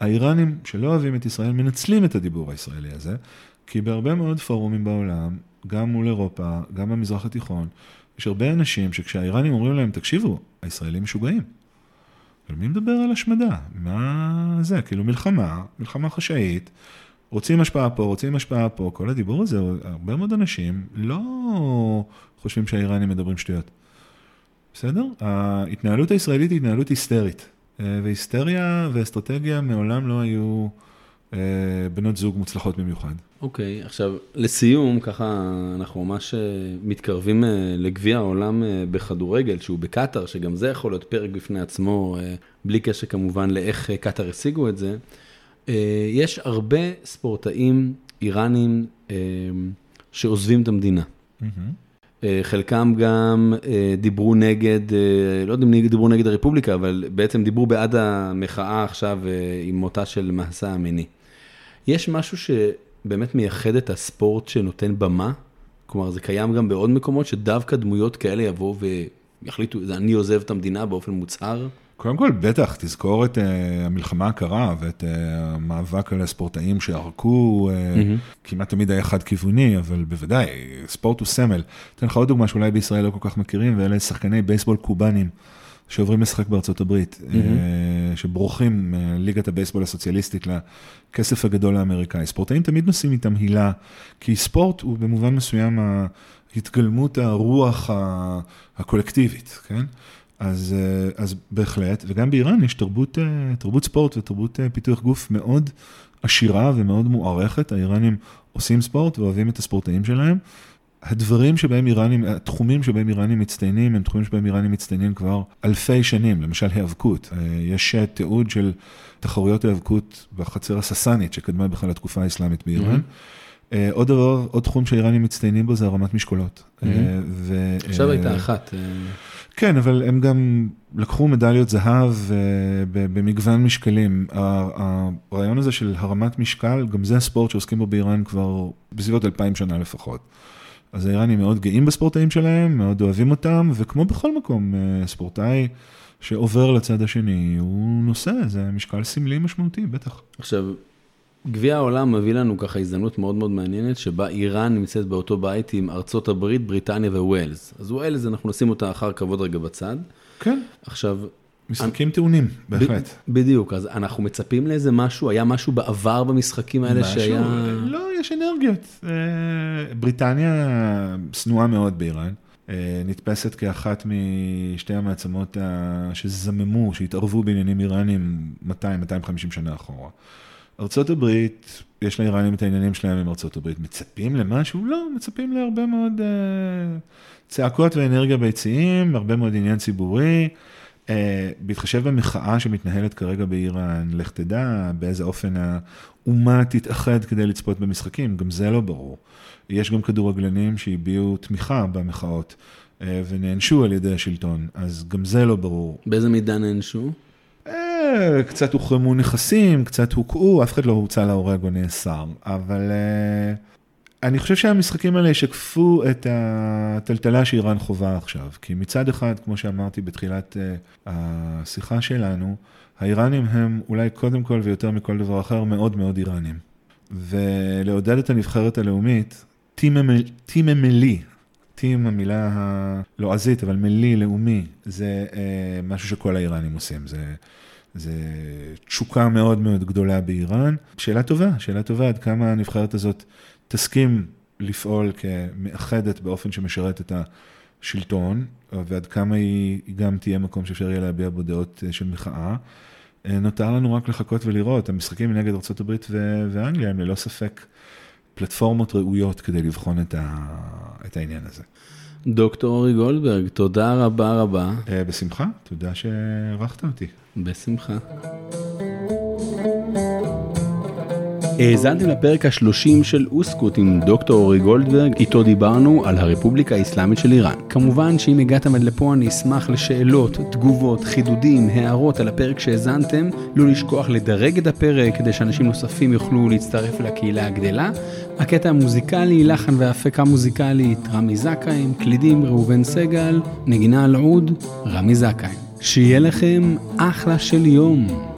B: האיראנים שלא אוהבים את ישראל מנצלים את הדיבור הישראלי הזה, כי בהרבה מאוד פורומים בעולם גם מול אירופה, גם במזרח התיכון, יש הרבה אנשים שכשהאיראנים אומרים להם, תקשיבו, הישראלים משוגעים. אבל מי מדבר על השמדה? מה זה? כאילו מלחמה, מלחמה חשאית, רוצים השפעה פה, רוצים השפעה פה, כל הדיבור הזה, הרבה מאוד אנשים לא חושבים שהאיראנים מדברים שטויות. בסדר? ההתנהלות הישראלית היא התנהלות היסטרית, אה, והיסטריה ואסטרטגיה מעולם לא היו... אה, בנות זוג מוצלחות במיוחד.
A: אוקיי, okay, עכשיו לסיום, ככה אנחנו ממש אה, מתקרבים אה, לגביע העולם בכדורגל, שהוא בקטאר, שגם זה יכול להיות פרק בפני עצמו, בלי קשר כמובן לאיך קטאר השיגו את זה. יש הרבה ספורטאים איראנים שעוזבים את המדינה. Mm-hmm. אה, חלקם גם אה, דיברו נגד, לא יודע אם דיברו נגד הרפובליקה, אבל בעצם דיברו בעד המחאה עכשיו עם מותה של מהסה המיני. יש משהו שבאמת מייחד את הספורט שנותן במה? כלומר, זה קיים גם בעוד מקומות שדווקא דמויות כאלה יבואו ויחליטו, אני עוזב את המדינה באופן מוצהר?
B: קודם כל, בטח, תזכור את uh, המלחמה הקרה ואת uh, המאבק על הספורטאים שערקו, uh, mm-hmm. כמעט תמיד היה חד-כיווני, אבל בוודאי, ספורט הוא סמל. אתן לך עוד דוגמה שאולי בישראל לא כל כך מכירים, ואלה שחקני בייסבול קובנים. שעוברים לשחק בארצות הברית, mm-hmm. שבורחים מליגת הבייסבול הסוציאליסטית לכסף הגדול האמריקאי. ספורטאים תמיד נושאים איתם הילה, כי ספורט הוא במובן מסוים התגלמות הרוח הקולקטיבית, כן? אז, אה, אז בהחלט, וגם באיראן יש תרבות, אה, תרבות ספורט ותרבות אה, פיתוח גוף מאוד עשירה ומאוד מוערכת. האיראנים עושים ספורט ואוהבים את הספורטאים שלהם. הדברים שבהם איראנים, התחומים שבהם איראנים מצטיינים, הם תחומים שבהם איראנים מצטיינים כבר אלפי שנים, למשל היאבקות. יש תיעוד של תחרויות היאבקות בחצר הססנית, שקדמה בכלל לתקופה האסלאמית באיראן. Mm-hmm. עוד דבר, עוד תחום שהאיראנים מצטיינים בו זה הרמת משקולות.
A: Mm-hmm. ו... עכשיו הייתה אחת.
B: כן, אבל הם גם לקחו מדליות זהב במגוון משקלים. הרעיון הזה של הרמת משקל, גם זה הספורט שעוסקים בו באיראן כבר בסביבות אלפיים שנה לפחות. אז האיראנים מאוד גאים בספורטאים שלהם, מאוד אוהבים אותם, וכמו בכל מקום, uh, ספורטאי שעובר לצד השני, הוא נושא, זה משקל סמלי משמעותי, בטח.
A: עכשיו, גביע העולם מביא לנו ככה הזדמנות מאוד מאוד מעניינת, שבה איראן נמצאת באותו בית עם ארצות הברית, בריטניה וווילס. אז ווילס, אנחנו נשים אותה אחר כבוד רגע בצד.
B: כן.
A: עכשיו...
B: משחקים טעונים, בהחלט.
A: בדיוק, אז אנחנו מצפים לאיזה משהו, היה משהו בעבר במשחקים האלה משהו, שהיה...
B: לא, יש אנרגיות. אה, בריטניה שנואה מאוד באיראן. אה, נתפסת כאחת משתי המעצמות שזממו, שהתערבו בעניינים איראנים 200-250 שנה אחורה. ארצות הברית, יש לאיראנים את העניינים שלהם עם ארצות הברית. מצפים למשהו? לא, מצפים להרבה מאוד uh, צעקות ואנרגיה ביציעים, הרבה מאוד עניין ציבורי. Uh, בהתחשב במחאה שמתנהלת כרגע באיראן, לך תדע באיזה אופן האומה תתאחד כדי לצפות במשחקים, גם זה לא ברור. יש גם כדורגלנים שהביעו תמיכה במחאות uh, ונענשו על ידי השלטון, אז גם זה לא ברור.
A: באיזה מידה נענשו?
B: קצת הוחרמו נכסים, קצת הוקעו, אף אחד לא הוצא להורג או נאסר, אבל uh, אני חושב שהמשחקים האלה ישקפו את הטלטלה שאיראן חווה עכשיו, כי מצד אחד, כמו שאמרתי בתחילת uh, השיחה שלנו, האיראנים הם אולי קודם כל ויותר מכל דבר אחר מאוד מאוד איראנים. ולעודד את הנבחרת הלאומית, טים אמלי, טים המילה הלועזית, אבל מלי, לאומי, זה uh, משהו שכל האיראנים עושים. זה זה תשוקה מאוד מאוד גדולה באיראן. שאלה טובה, שאלה טובה עד כמה הנבחרת הזאת תסכים לפעול כמאחדת באופן שמשרת את השלטון, ועד כמה היא גם תהיה מקום שאפשר יהיה להביע בו דעות אה, של מחאה. אה, נותר לנו רק לחכות ולראות, המשחקים נגד ארה"ב ואנגליה הם ללא ספק פלטפורמות ראויות כדי לבחון את, ה... את העניין הזה.
A: דוקטור אורי גולדברג, תודה רבה רבה.
B: אה, בשמחה, תודה שערכת אותי.
A: בשמחה. האזנתם לפרק ה-30 של אוסקוט עם דוקטור אורי גולדברג, איתו דיברנו על הרפובליקה האסלאמית של איראן. כמובן שאם הגעתם עד לפה אני אשמח לשאלות, תגובות, חידודים, הערות על הפרק שהאזנתם, לא לשכוח לדרג את הפרק כדי שאנשים נוספים יוכלו להצטרף לקהילה הגדלה. הקטע המוזיקלי, לחן והפקה מוזיקלית, רמי זכאים, קלידים ראובן סגל, נגינה על עוד, רמי זכאים. שיהיה לכם אחלה של יום.